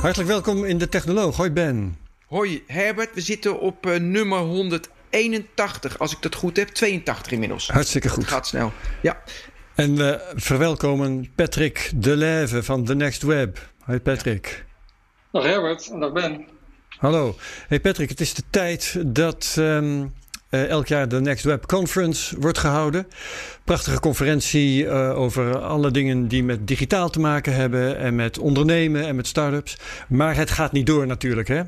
Hartelijk welkom in de Technoloog. Hoi Ben. Hoi Herbert, we zitten op uh, nummer 181, als ik dat goed heb. 82 inmiddels. Hartstikke goed. Het gaat snel. Ja. En we verwelkomen Patrick Deleuve van The Next Web. Hoi Patrick. Dag Herbert en dag Ben. Hallo. Hey Patrick, het is de tijd dat um, uh, elk jaar de Next Web Conference wordt gehouden. Prachtige conferentie uh, over alle dingen die met digitaal te maken hebben en met ondernemen en met start-ups. Maar het gaat niet door natuurlijk, hè?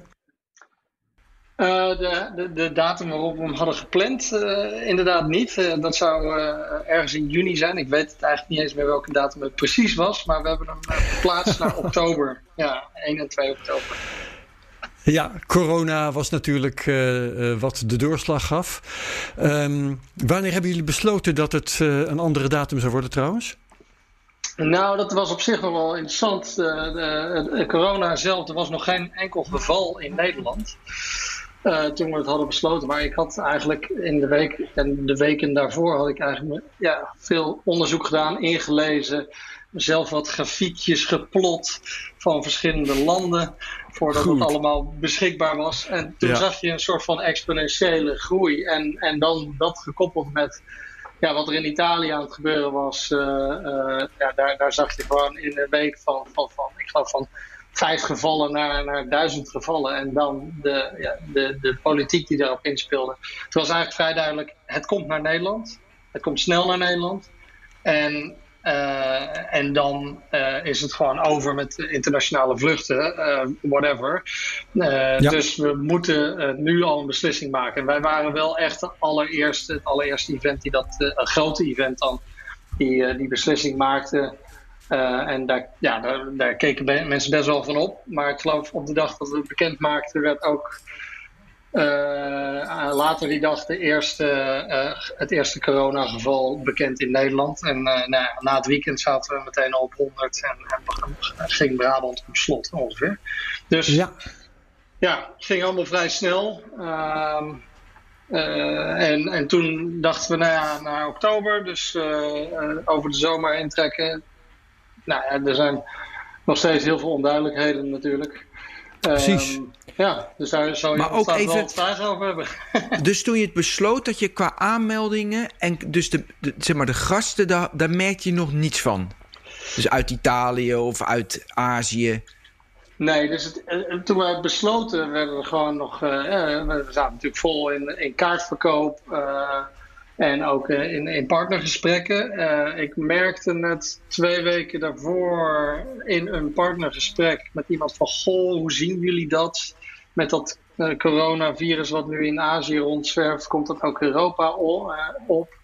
Uh, de, de, de, datum waarop we hem hadden gepland, inderdaad niet. Dat zou ergens in juni zijn. Ik weet het eigenlijk niet eens meer welke datum het precies was. Maar we hebben hem verplaatst naar oktober. Ja, 1 en 2 oktober. Ja, corona was natuurlijk wat de doorslag gaf. Um, wanneer hebben jullie besloten dat het een andere datum zou worden trouwens? Nou, dat was op zich nog wel interessant. De, de, corona zelf, er was nog geen enkel geval in Nederland. Toen we het hadden besloten. Maar ik had eigenlijk in de week en de weken daarvoor had ik eigenlijk ja, veel onderzoek gedaan, ingelezen. Zelf wat grafiekjes geplot van verschillende landen. Voordat Goed. het allemaal beschikbaar was. En toen ja. zag je een soort van exponentiële groei. En, en dan dat gekoppeld met ja, wat er in Italië aan het gebeuren was. Uh, uh, ja, daar, daar zag je gewoon in een week van, van, van ik geloof van vijf gevallen naar, naar duizend gevallen. En dan de, ja, de, de politiek die daarop inspeelde. Het was eigenlijk vrij duidelijk, het komt naar Nederland. Het komt snel naar Nederland. En, uh, en dan uh, is het gewoon over met internationale vluchten, uh, whatever. Ja. Dus we moeten nu al een beslissing maken. En wij waren wel echt de allereerste, het allereerste event die dat, een grote event dan, die die beslissing maakte. En daar, ja, daar, daar, keken mensen best wel van op. Maar ik geloof op de dag dat we het bekend maakten, werd ook uh, later die dag de eerste, uh, het eerste coronageval bekend in Nederland. En nou, na het weekend zaten we meteen al op 100 en, en ging Brabant op slot ongeveer. Dus ja, ja het ging allemaal vrij snel. Ehm, en, en toen dachten we, nou ja, naar oktober, dus over de zomer intrekken nou ja, er zijn nog steeds heel veel onduidelijkheden natuurlijk. Precies. Um, ja, dus daar zou je maar ook even, wel vragen over hebben. dus toen je het besloot dat je qua aanmeldingen en dus de, de zeg maar de gasten, daar, daar merk je nog niets van? Dus uit Italië of uit Azië? Nee, dus het, toen we het besloten werden we gewoon nog... Uh, we zaten natuurlijk vol in, in kaartverkoop... Uh, en ook uh, in, in partnergesprekken. Uh, ik merkte net twee weken daarvoor in een partnergesprek met iemand van: Goh, hoe zien jullie dat? Met dat uh, coronavirus wat nu in Azië rondzwerft, komt dat ook Europa op?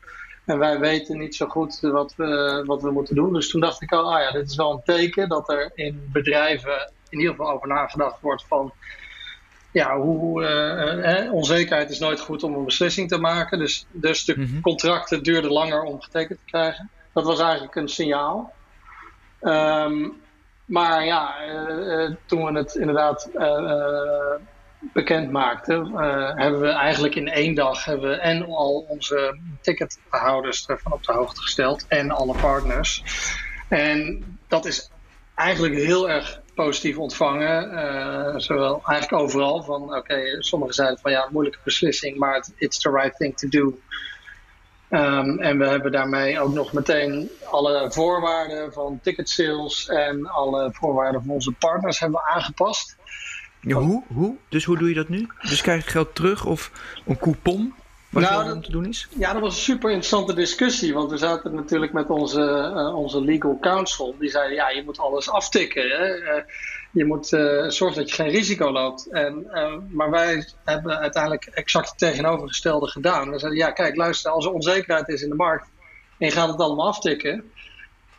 En wij weten niet zo goed wat we, wat we moeten doen. Dus toen dacht ik al, ah ja, dit is wel een teken dat er in bedrijven in ieder geval over nagedacht wordt van ja, hoe, uh, onzekerheid is nooit goed om een beslissing te maken. Dus, dus de mm-hmm. contracten duurden langer om getekend te krijgen. Dat was eigenlijk een signaal. Um, maar ja, uh, toen we het inderdaad bekend maakten, hebben we eigenlijk in één dag hebben we en al onze tickethouders ervan op de hoogte gesteld en alle partners. En dat is eigenlijk heel erg positief ontvangen. Uh, zowel eigenlijk overal. Van oké, sommigen zeiden van ja, moeilijke beslissing, maar it's the right thing to do. Um, en we hebben daarmee ook nog meteen alle voorwaarden van ticket sales en alle voorwaarden van onze partners hebben we aangepast. Ja, hoe? hoe? Dus hoe doe je dat nu? Dus krijg je geld terug of een coupon? Wat nou, te doen is? Ja, dat was een super interessante discussie. Want we zaten natuurlijk met onze, uh, onze legal counsel. Die zeiden, ja, je moet alles aftikken. Hè? Uh, je moet uh, zorgen dat je geen risico loopt. En, maar wij hebben uiteindelijk exact het tegenovergestelde gedaan. We zeiden, ja, kijk, luister, als er onzekerheid is in de markt... en je gaat het allemaal aftikken...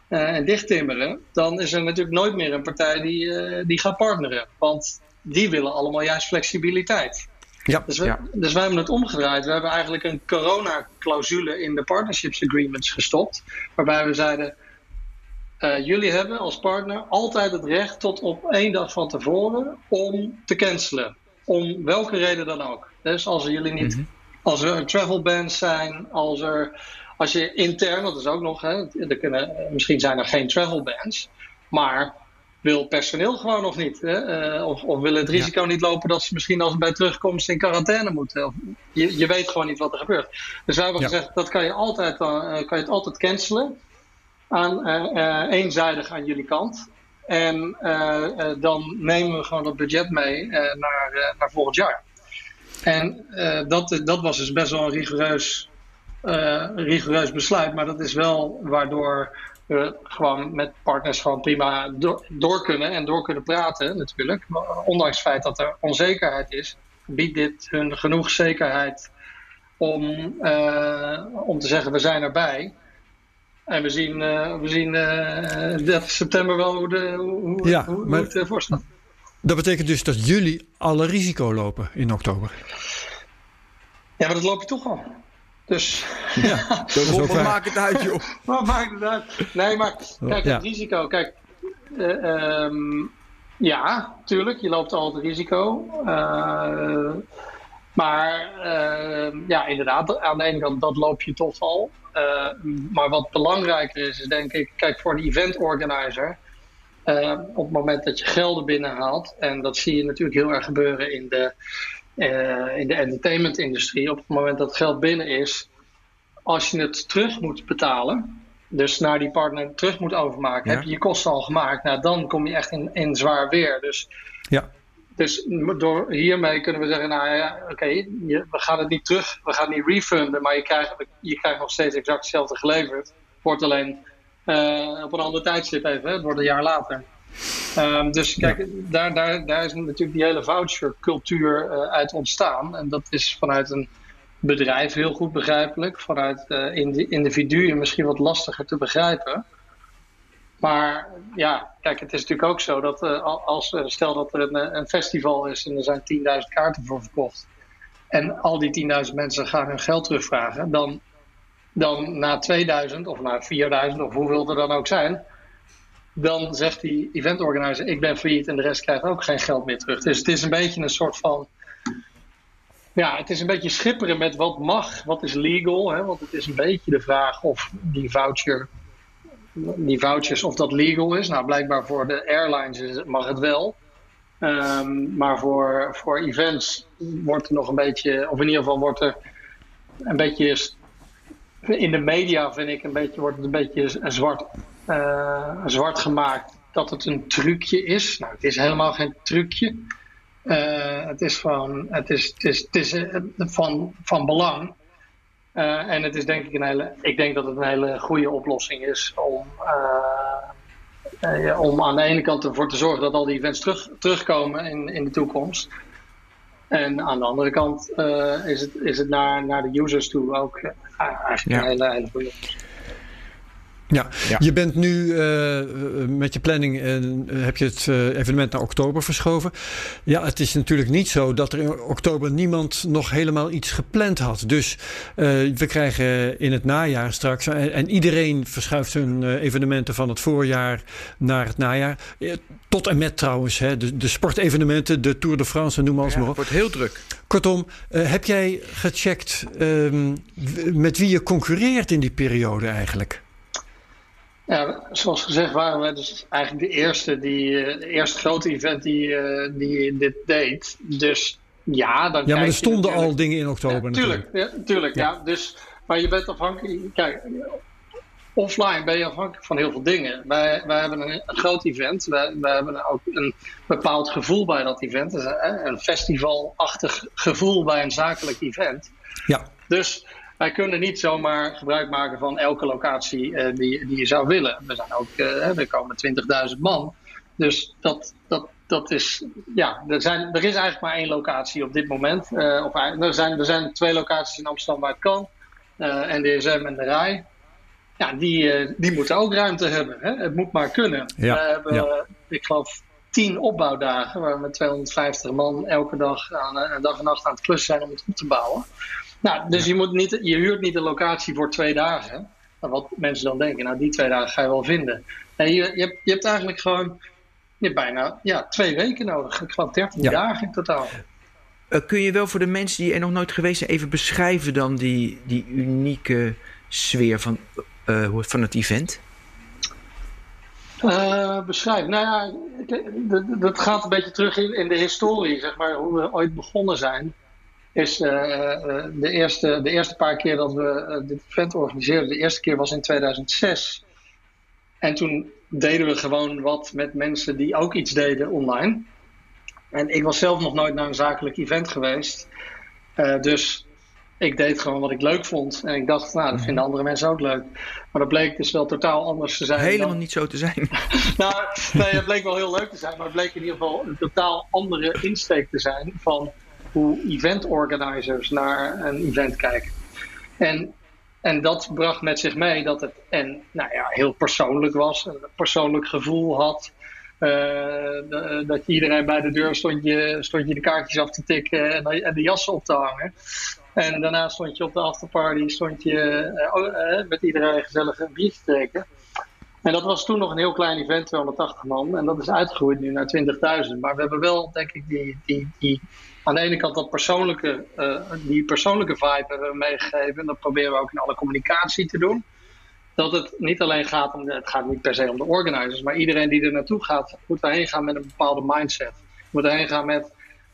en dichttimmeren, dan is er natuurlijk nooit meer een partij die, die gaat partneren. Want die willen allemaal juist flexibiliteit. Ja, dus, we, dus wij hebben het omgedraaid. We hebben eigenlijk een corona-clausule in de partnerships agreements gestopt. Waarbij we zeiden: uh, jullie hebben als partner altijd het recht tot op één dag van tevoren om te cancelen. Om welke reden dan ook. Dus als er jullie niet, mm als er travel bans zijn, als er, als je intern, dat is ook nog, hè, er kunnen, misschien zijn er geen travel bans, maar wil personeel gewoon nog niet. Hè? Uh, of, of willen het risico niet lopen dat ze misschien als bij terugkomst in quarantaine moeten. Of, je, je weet gewoon niet wat er gebeurt. Dus wij hebben gezegd, dat kan je, altijd, uh, kan je het altijd cancelen. Aan, uh, eenzijdig aan jullie kant. En dan nemen we gewoon dat budget mee naar, naar volgend jaar. En dat, dat was dus best wel een rigoureus, rigoureus besluit. Maar dat is wel waardoor we gewoon met partners gewoon prima door, door, kunnen en door kunnen praten natuurlijk. Ondanks het feit dat er onzekerheid is, biedt dit hun genoeg zekerheid om, uh, om te zeggen we zijn erbij. En we zien, uh, we zien uh, eh, 30 september wel hoe, de, hoe, ja, hoe, hoe het voor staat. Dat betekent dus dat jullie alle risico lopen in oktober? Ja, maar dat loop je toch al. Dus ja, dat is ook wat maakt het uit, joh? wat maakt het uit? Nee, maar kijk, het risico. Kijk, uh, ja, tuurlijk, je loopt altijd risico. Uh, maar uh, ja, inderdaad, aan de ene kant, dat loop je toch al. Uh, maar wat belangrijker is, is denk ik, kijk, voor de event organizer. op het moment dat je gelden binnenhaalt, en dat zie je natuurlijk heel erg gebeuren in de uh, in de entertainment-industrie, op het moment dat het geld binnen is, als je het terug moet betalen, dus naar die partner terug moet overmaken, heb je je kosten al gemaakt, nou dan kom je echt in, in zwaar weer. Dus, ja. dus door, hiermee kunnen we zeggen, nou ja, oké, we gaan het niet terug, we gaan het niet refunden, maar je krijgt, je krijgt nog steeds exact hetzelfde geleverd. Wordt alleen uh, op een ander tijdstip even, het wordt een jaar later. Um, dus kijk, daar, daar, daar is natuurlijk die hele vouchercultuur uh, uit ontstaan. En dat is vanuit een bedrijf heel goed begrijpelijk. Vanuit uh, individuen misschien wat lastiger te begrijpen. Maar ja, kijk, het is natuurlijk ook zo dat uh, als stel dat er een, een, festival is en er zijn 10.000 kaarten voor verkocht. En al die 10.000 mensen gaan hun geld terugvragen. Dan, dan na 2000 of na 4000 of hoeveel er dan ook zijn dan zegt die event organizer: Ik ben failliet en de rest krijgt ook geen geld meer terug. Dus het is een beetje een soort van. Ja, het is een beetje schipperen met wat mag, wat is legal. Hè? Want het is een beetje de vraag of die voucher, die vouchers, of dat legal is. Nou, blijkbaar voor de airlines mag het wel. Um, maar voor, voor events wordt er nog een beetje, of in ieder geval wordt er een beetje in de media vind ik een beetje, wordt het een beetje zwart zwart gemaakt dat het een trucje is. Nou, het is helemaal geen trucje. Uh, het is gewoon, het is, het is, het is uh, van, van belang. en het is denk ik een hele, ik denk dat het een hele goede oplossing is om, om aan de ene kant ervoor te zorgen dat al die events terug, terugkomen in, in de toekomst. En aan de andere kant is, het, is het naar, naar de users toe ook eigenlijk een hele, hele goede oplossing. Ja. je bent nu uh, met je planning en uh, heb je het uh, evenement naar oktober verschoven. Ja, het is natuurlijk niet zo dat er in oktober niemand nog helemaal iets gepland had. Dus we krijgen in het najaar straks, en, en iedereen verschuift hun evenementen van het voorjaar naar het najaar. tot en met trouwens, hè, de, de sportevenementen, de Tour de France, noem alles ja, maar op. Het wordt heel druk. Kortom, heb jij gecheckt um, met wie je concurreert in die periode eigenlijk? Ja, zoals gezegd waren we dus eigenlijk de eerste, die, eh, de eerste grote event die, eh, die dit deed. Dus ja, dan Ja, maar er stonden al dingen in oktober ja, tuurlijk, natuurlijk. Ja, tuurlijk, ja. Dus, maar je bent afhankelijk... Kijk, offline ben je afhankelijk van heel veel dingen. Wij, wij hebben een, een groot event. Wij, wij hebben ook een bepaald gevoel bij dat event. Dus, een festivalachtig gevoel bij een zakelijk event. Ja. Dus wij kunnen niet zomaar gebruik maken van elke locatie uh, die, die je zou willen. Er, zijn ook, uh, er komen 20.000 man. Dus dat, dat, dat is, ja, er, zijn, er is eigenlijk maar één locatie op dit moment. Uh, of, er, zijn, er zijn twee locaties in Amsterdam waar het kan. NDSM en de RAI. ja, die, die moeten ook ruimte hebben. Hè? Het moet maar kunnen. Ja, We hebben, ik geloof, tien opbouwdagen waar we met 250 man elke dag aan een dag en nacht aan het klussen zijn om het op te bouwen. Nou, dus je, moet niet, je huurt niet een locatie voor twee dagen. Wat mensen dan denken, nou die twee dagen ga je wel vinden. Nee, je, je, hebt, je hebt eigenlijk gewoon je hebt bijna ja, twee weken nodig. Ik geloof 13 Ja. dagen in totaal. Eh, kun je wel voor de mensen die er nog nooit geweest zijn even beschrijven dan die, die unieke sfeer van, eh, van het event? Eh, beschrijf. Nou ja, dat gaat een beetje terug in, in de historie, zeg maar, hoe we ooit begonnen zijn. Is eh, eh, de, eerste, de eerste paar keer dat we eh, dit event organiseerden, de eerste keer was in 2006. En toen deden we gewoon wat met mensen die ook iets deden online. En ik was zelf nog nooit naar een zakelijk event geweest. Dus ik deed gewoon wat ik leuk vond. En ik dacht, nou, dat vinden andere mensen ook leuk. Maar dat bleek dus wel totaal anders te zijn. Helemaal dan- niet zo te zijn. nou, nee, het bleek wel heel leuk te zijn, maar het bleek in ieder geval een totaal andere insteek te zijn van hoe event organizers naar een event kijken. En, en dat bracht met zich mee dat het en, nou ja, heel persoonlijk was, een persoonlijk gevoel had. Eh, dat iedereen bij de deur stond je, stond je de kaartjes af te tikken en, en de jassen op te hangen. En daarna stond je op de afterparty stond je, eh, oh, eh, met iedereen gezellig een biertje te drinken. En dat was toen nog een heel klein event, 280 man. En dat is uitgegroeid nu naar 20.000. Maar we hebben wel, denk ik, die, die, die, aan de ene kant dat persoonlijke, eh, die persoonlijke vibe hebben we meegegeven. En dat proberen we ook in alle communicatie te doen. Dat het niet alleen gaat om, het gaat niet per se om de organizers, maar iedereen die er naartoe gaat, moet daarheen gaan met een bepaalde mindset. Moet daarheen gaan met,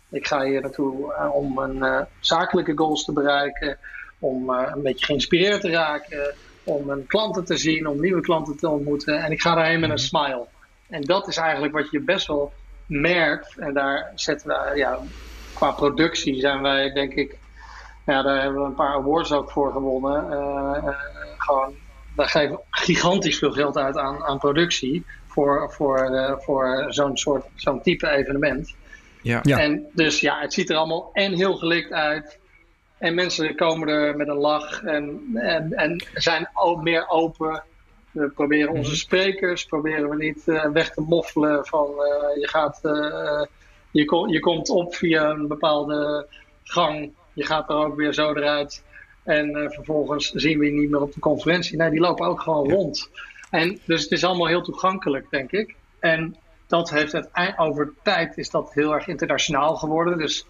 ik ga hier naartoe eh, om een eh, zakelijke goals te bereiken, om een beetje geïnspireerd te raken, om mijn klanten te zien, om nieuwe klanten te ontmoeten. En ik ga daarheen met een smile. En dat is eigenlijk wat je best wel merkt. En daar zetten we, ja, qua productie zijn wij, denk ik, ja, daar hebben we een paar awards ook voor gewonnen. Eh, eh, gewoon, wij geven gigantisch veel geld uit aan, aan productie voor, voor, eh, voor zo'n soort, zo'n type evenement. Ja. Ja. En dus ja, het ziet er allemaal en heel gelikt uit. En mensen komen er met een lach en, en, en zijn ook meer open. We proberen onze sprekers proberen we niet eh, weg te moffelen van eh, je gaat eh, je, kom, je komt op via een bepaalde gang, je gaat er ook weer zo eruit en eh, vervolgens zien we je niet meer op de conferentie. Nee, die lopen ook gewoon rond. En dus het is allemaal heel toegankelijk, denk ik. En dat heeft het over tijd is dat heel erg internationaal geworden. Dus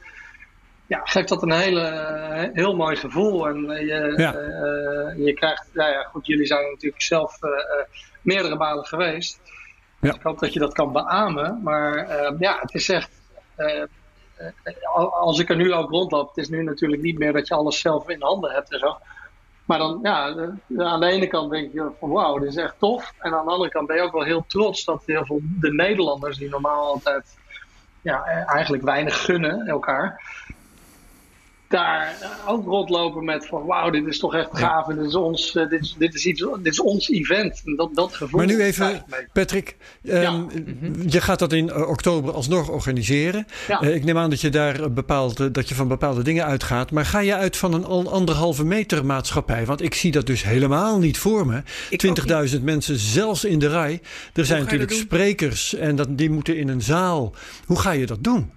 ja, geeft dat een hele, eh, heel mooi gevoel. En eh, je, Ja. je krijgt, nou ja, goed, jullie zijn natuurlijk zelf meerdere malen geweest. Ja. Ik hoop dat je dat kan beamen. Maar ja, het is echt. Eh, eh, al- als ik er nu ook rondloop, het is nu natuurlijk niet meer dat je alles zelf in handen hebt en zo. Maar dan, ja, de- aan de ene kant denk je van wauw, dit is echt tof. En aan de andere kant ben je ook wel heel trots dat heel veel de Nederlanders, die normaal altijd ja, eh, eigenlijk weinig gunnen elkaar, daar eh, ook rondlopen met van wauw, dit is toch echt gaaf. En dit is ons, eh, dit is, dit is iets, dit is ons event. En dat, dat gevoel. Maar nu even. Patrick, ehm, je gaat dat in eh, oktober alsnog organiseren. Ja. Ik neem aan dat je daar bepaalde, dat je van bepaalde dingen uitgaat. Maar ga je uit van een al- anderhalve meter maatschappij? Want ik zie dat dus helemaal niet voor me. Ik 20.000 mensen, zelfs in de rij. Er zijn natuurlijk sprekers en dat, die moeten in een zaal. Hoe ga je dat doen?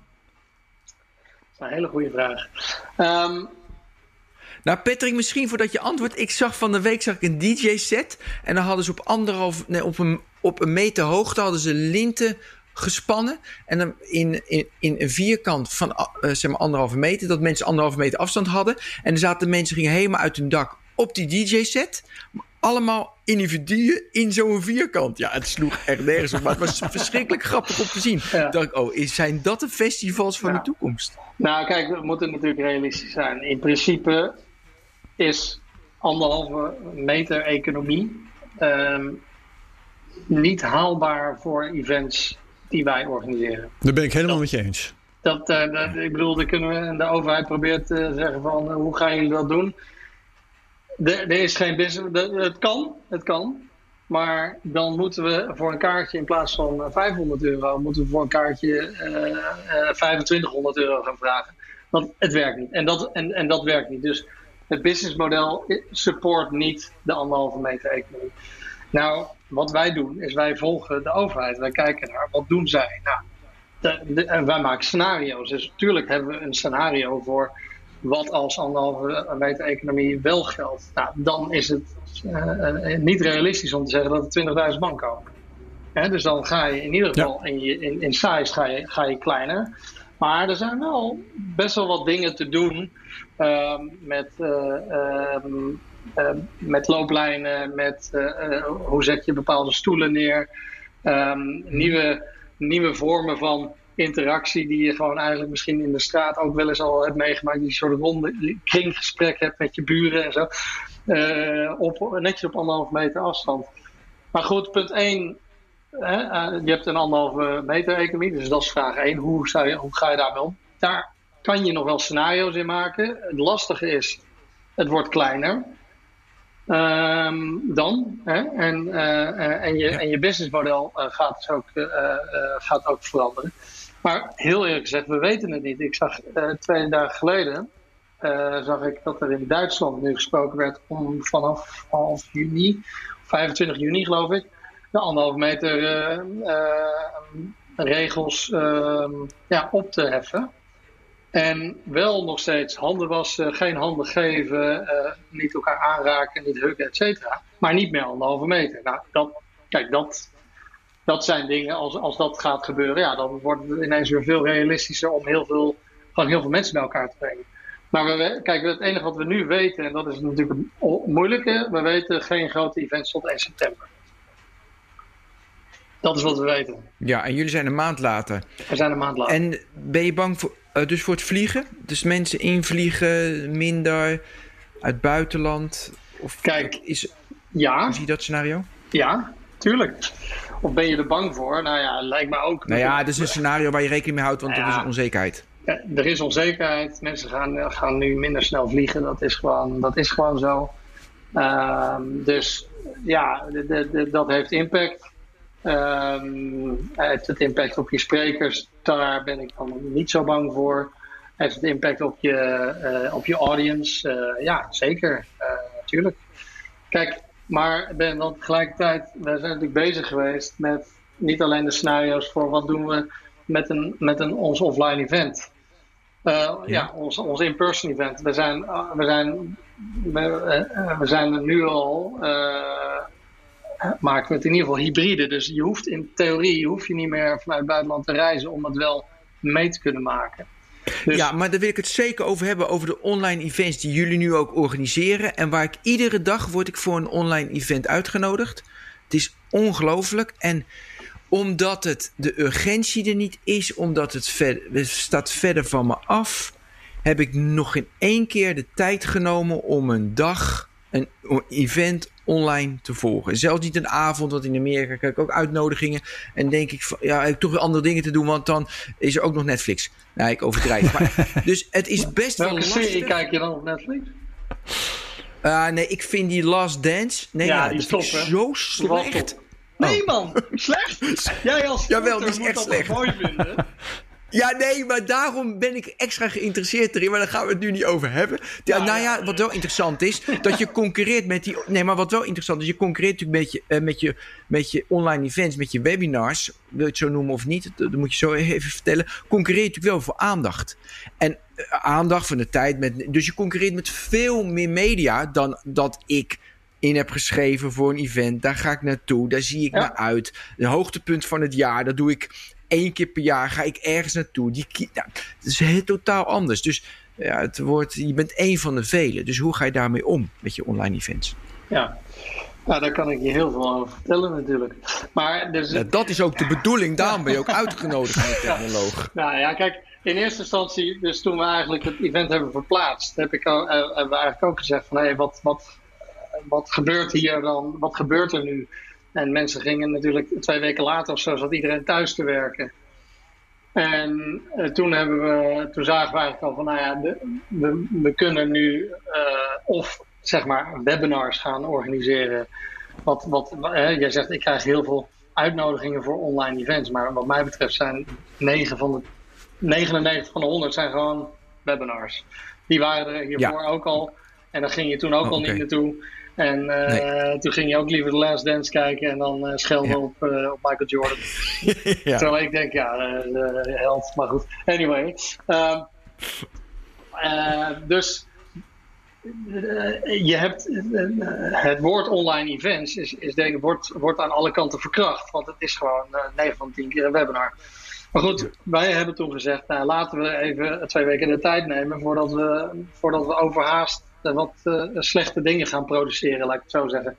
Dat is een hele goede vraag. Ehm, Nou, Patrick, misschien voordat je antwoordt. Ik zag van de week zag ik een DJ-set. En dan hadden ze op anderhalf, nee, op een, op een meter hoogte hadden ze linten gespannen. En dan in, in, in een vierkant van eh, zeg maar anderhalve meter. Dat mensen anderhalve meter afstand hadden. En er zaten mensen gingen helemaal uit hun dak op die DJ-set. Allemaal individuen in zo'n vierkant. Ja, het sloeg echt nergens op. Maar het was verschrikkelijk grappig om te zien. Ja. Ik dacht, oh, is- zijn dat de festivals van Ja. de toekomst? Nou, kijk, we moeten natuurlijk realistisch zijn. In principe is anderhalve meter economie ehm, niet haalbaar voor events die wij organiseren. Daar ben ik helemaal met je eens. Dat, eh, dat- ik bedoel, kunnen we, en de overheid probeert te zeggen van eh, hoe gaan jullie dat doen? Er, is geen business. Het kan, het kan. Maar dan moeten we voor een kaartje in plaats van eh, 500 euro, moeten we voor een kaartje eh, eh, 2500 euro gaan vragen. Want het werkt niet. En dat, en, dat werkt niet. Dus het businessmodel support niet de anderhalve meter economie. Nou, wat wij doen is wij volgen de overheid. Wij kijken naar wat doen zij. Nou, wij maken scenario's. Dus natuurlijk hebben we een scenario voor wat als anderhalve meter economie wel geldt. Nou, dan is het uh, niet realistisch om te zeggen dat er 20.000 man komen. dus dan ga je in ieder geval in, je, in, in size ga je, ga je kleiner. Maar er zijn wel best wel wat dingen te doen uh, met, uh, met looplijnen, met hoe zet je bepaalde stoelen neer, um, nieuwe, nieuwe vormen van interactie die je gewoon eigenlijk misschien in de straat ook wel eens al hebt meegemaakt. Die soort ronde kringgesprek hebt met je buren en zo. Uh, op, netjes op anderhalve meter afstand. Maar goed, punt 1. Hè, uh, je hebt een anderhalve meter economie, dus dat is vraag 1. Hoe, zou je, hoe ga je daarmee om? Daar kan je nog wel scenario's in maken. Het lastige is, het wordt kleiner. Um, dan. Hè? En, uh, en, je, ja. en je businessmodel gaat, dus ook, gaat ook veranderen. Maar heel eerlijk gezegd, we weten het niet. Ik zag twee dagen geleden uh, zag ik dat er in Duitsland nu gesproken werd om vanaf half juni, 25 juni geloof ik, de anderhalve meter uh, regels ja, op te heffen. En wel nog steeds handen wassen, geen handen geven, niet elkaar aanraken, niet huggen, et cetera. Maar niet meer anderhalve meter. Nou, dat, kijk, dat, dat zijn dingen, als, als dat gaat gebeuren, ja, dan wordt het ineens weer veel realistischer om heel veel, gewoon heel veel mensen bij elkaar te brengen. Maar we, kijk, het enige wat we nu weten, en dat is natuurlijk het moeilijke, we weten geen grote events tot 1 september. Dat is wat we weten. Ja, en jullie zijn een maand later. We zijn een maand later. En ben je bang voor, uh, dus voor het vliegen? Dus mensen invliegen minder uit buitenland? Of Kijk, is, ja. Zie je dat scenario? Ja, tuurlijk. Of ben je er bang voor? Nou ja, lijkt me ook. Nou ja, het is een scenario waar je rekening mee houdt, want ja. er is onzekerheid. Er is onzekerheid. Mensen gaan, gaan nu minder snel vliegen. Dat is gewoon, dat is gewoon zo. Um, dus ja, de, de, de, dat heeft impact. Um, heeft het impact op je sprekers? Daar ben ik dan niet zo bang voor. Heeft het impact op je, uh, op je audience? Uh, ja, zeker. Uh, natuurlijk. Kijk, maar ben dan tegelijkertijd, we zijn natuurlijk bezig geweest met niet alleen de scenario's voor wat doen we met, een, met een, ons offline event. Uh, ja. ja, ons, ons in-person event. We zijn, uh, we, zijn, we, uh, we zijn er nu al, maken we het in ieder geval hybride. Dus je hoeft in theorie hoef je niet meer vanuit het buitenland te reizen om het wel mee te kunnen maken. Dus... Ja, maar daar wil ik het zeker over hebben, over de online events die jullie nu ook organiseren. En waar ik iedere dag word ik voor een online event uitgenodigd. Het is ongelooflijk. En omdat het de urgentie er niet is, omdat het, ver, staat verder van me af, heb ik nog in één keer de tijd genomen om een dag, een event online te volgen. Zelfs niet een avond, want in Amerika krijg ik ook uitnodigingen. En denk ik, van, ja, ik heb toch weer andere dingen te doen, want dan is er ook nog Netflix. Nou, ik overdrijf. maar, dus het is best Welke wel lastig. serie kijk je dan op Netflix? Uh, nee, ik vind die Last Dance. Nee, ja, ja die dat is top, zo slecht. Nee, oh. man, slecht. Jij als Jawel, die is moet echt dat slecht. mooi vinden. Ja, nee, maar daarom ben ik extra geïnteresseerd erin. Maar daar gaan we het nu niet over hebben. Ja, Ja, nou ja. wat wel interessant is, dat je concurreert met die. Nee, maar wat wel interessant is, je concurreert natuurlijk met je, eh, met je, met je online events, met je webinars. Wil je het zo noemen of niet? Dat, dat moet je zo even vertellen. Concurreer je natuurlijk wel voor aandacht. En eh, aandacht van de tijd. Met, dus je concurreert met veel meer media dan dat ik in heb geschreven voor een event. Daar ga ik naartoe. Daar zie ik Ja. naar uit. Een hoogtepunt van het jaar. Dat doe ik één keer per jaar. Ga ik ergens naartoe. Die, kie- nou, het is heel totaal anders. Dus ja, het wordt, je bent één van de velen. Dus hoe ga je daarmee om met je online events? Ja. Nou, daar kan ik je heel veel over vertellen natuurlijk. Maar dus, Ja, dat is ook de bedoeling. Daarom ben je ook uitgenodigd van de technoloog. Nou ja, kijk, in eerste instantie, dus toen we eigenlijk het event hebben verplaatst, heb ik, al- eh, hebben we eigenlijk ook gezegd van hé, hey, wat, wat, wat gebeurt hier dan? Wat gebeurt er nu? En mensen gingen natuurlijk twee weken later of zo, zat iedereen thuis te werken. En eh, toen, hebben we, toen zagen we eigenlijk al van, nou ja, de, we, we kunnen nu eh, of zeg maar webinars gaan organiseren. Wat, wat, eh, jij zegt, ik krijg heel veel uitnodigingen voor online events. Maar wat mij betreft zijn 9 van de, 99 van de 100 zijn gewoon webinars. Die waren er hiervoor ook al. En daar ging je toen ook Oh, al niet naartoe. En eh, toen ging je ook liever The Last Dance kijken en dan eh, schelden Ja. op, eh, op Michael Jordan. ja. Terwijl ik denk, ja, eh, held, maar goed. Anyway. ehm, eh, dus je hebt het woord online events is, is denk ik, wordt, wordt aan alle kanten verkracht. Want het is gewoon eh 9 van 10 keer een webinar. Maar goed, wij hebben toen gezegd, nou, laten we even twee weken de tijd nemen voordat we, voordat we overhaast wat eh, slechte dingen gaan produceren, laat ik het zo zeggen.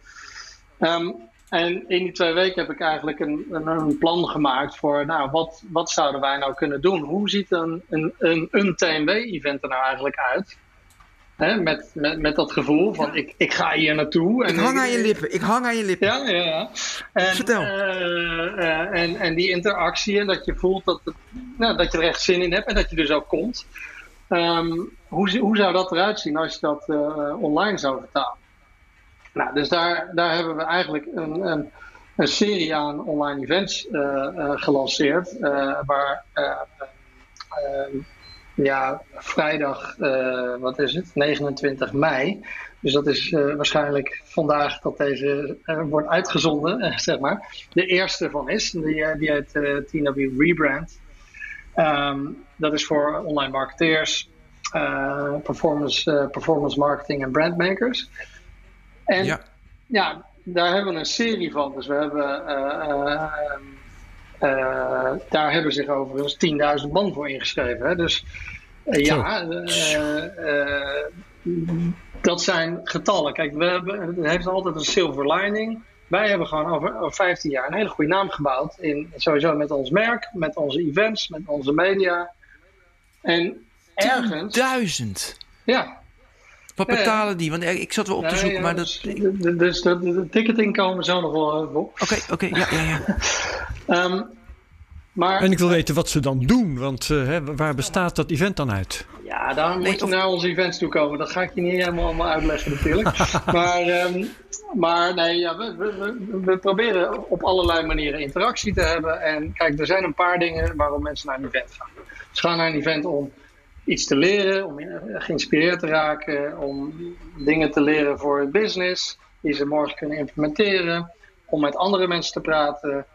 Ehm, en in die twee weken heb ik eigenlijk een, een, een plan gemaakt voor, nou, wat, wat zouden wij nou kunnen doen? Hoe ziet een, een, een, een TMW-event er nou eigenlijk uit? Hè, met, met, met dat gevoel van, ik, ik ga hier naartoe. Ik en hang aan je lippen. Ik hang aan je lippen. ja, ja, ja. En, Vertel. eh, eh, en, en die interactie en dat je voelt dat, het, nou, dat je er echt zin in hebt en dat je dus ook komt. Ehm, hoe, hoe zou dat eruit zien als je dat eh, online zou vertalen? Nou, dus daar, daar hebben we eigenlijk een, een, een serie aan online events eh, eh, gelanceerd. waar eh, eh, ja, vrijdag, wat is het? 29 mei. Dus dat is waarschijnlijk vandaag dat deze wordt uitgezonden, zeg maar. De eerste van is. Die, die heet TNW Rebrand. Ehm, dat is voor online marketeers, eh, performance, eh, performance marketing en brandmakers. En Ja. ja, daar hebben we een serie van. Dus we hebben, eh, daar hebben zich overigens 10.000 man voor ingeschreven. Hè? Dus ja, dat zijn getallen. Kijk, we hebben, het heeft altijd een silver lining. Wij hebben gewoon over, over 15 jaar een hele goede naam gebouwd. In, sowieso met ons merk, met onze events, met onze media. En ergens, Duizend. ja, Wat ja. betalen die? Want eh, ik zat wel op te zoeken, ja, maar dat... dus, Oké, de- dus de, de, de ticketing komen we zo nog wel even op. oké, ja, ja, ja. Ehm, maar En ik wil weten wat ze dan doen, want eh, hè, waar bestaat dat event dan uit? ja, daar Nee, moet je of- naar onze events toe komen. Dat ga ik je niet helemaal allemaal uitleggen natuurlijk. maar, ehm, maar nee, ja, we, we, we, we proberen op allerlei manieren interactie te hebben. En kijk, er zijn een paar dingen waarom mensen naar een event gaan. Gaan naar een event om iets te leren, om geïnspireerd te raken, om dingen te leren voor het business, die ze morgen kunnen implementeren, om met andere mensen te praten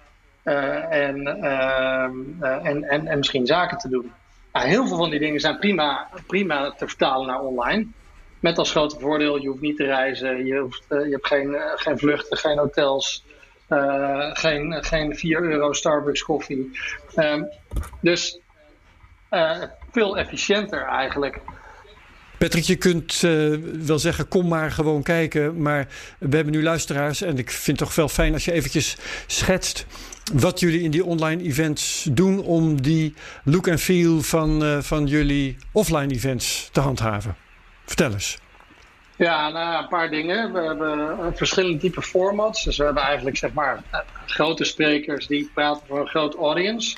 eh, en, ehm, eh, en, en, en misschien zaken te doen. Nou, heel veel van die dingen zijn prima, prima te vertalen naar online. Met als grote voordeel, je hoeft niet te reizen, je, hoeft, eh, je hebt geen, geen vluchten, geen hotels, geen, geen 4 euro Starbucks koffie. Ehm, dus veel efficiënter eigenlijk. Patrick, je kunt eh, wel zeggen, kom maar gewoon kijken. Maar we hebben nu luisteraars. En ik vind het toch wel fijn als je eventjes schetst wat jullie in die online events doen om die look en feel van, eh, van jullie offline events te handhaven. Vertel eens. Ja, nou, een paar dingen. We hebben eh, verschillende type formats. Dus we hebben eigenlijk zeg maar eh, grote sprekers die praten voor een groot audience.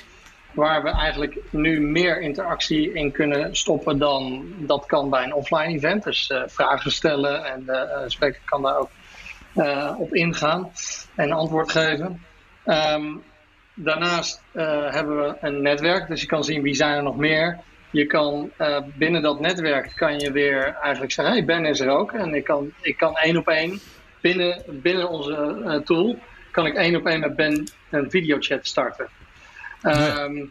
Waar we eigenlijk nu meer interactie in kunnen stoppen dan dat kan bij een offline event. Dus eh, vragen stellen en de eh, spreker kan daar ook eh, op ingaan en antwoord geven. Ehm, daarnaast hebben we een netwerk, dus je kan zien wie zijn er nog meer. Je kan binnen dat netwerk kan je weer eigenlijk zeggen, hey Ben is er ook. En ik kan, ik kan één op één binnen, binnen onze tool, kan ik één op één met Ben een videochat starten. Ehm,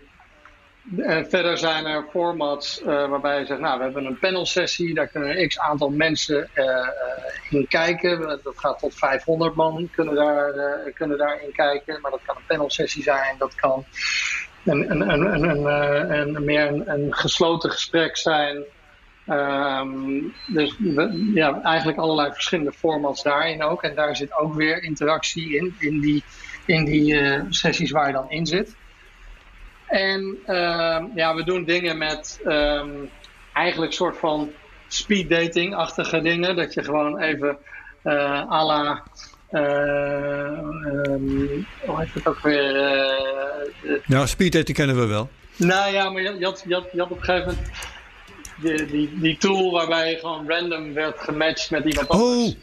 eh, verder zijn er formats eh, waarbij je zegt, nou, we hebben een panelsessie, daar kunnen een x aantal mensen eh, eh, in kijken. Dat gaat tot 500 man kunnen, daar, eh, kunnen daarin kijken, maar dat kan een panelsessie zijn, dat kan een, een, een, een, meer een, gesloten gesprek zijn. Ehm, dus ja, eigenlijk allerlei verschillende formats daarin ook. En daar zit ook weer interactie in, in die, in die sessies waar je dan in zit. En ehm, ja, we doen dingen met ehm, eigenlijk soort van speed dating-achtige dingen. Dat je gewoon even eh à la. eh, ehm, hoe heet het ook weer? eh, Nou, speed dating kennen we wel. nou ja, maar je, je, had, je, had, je had op een gegeven moment die, die, die tool waarbij je gewoon random werd gematcht met iemand Oh, anders.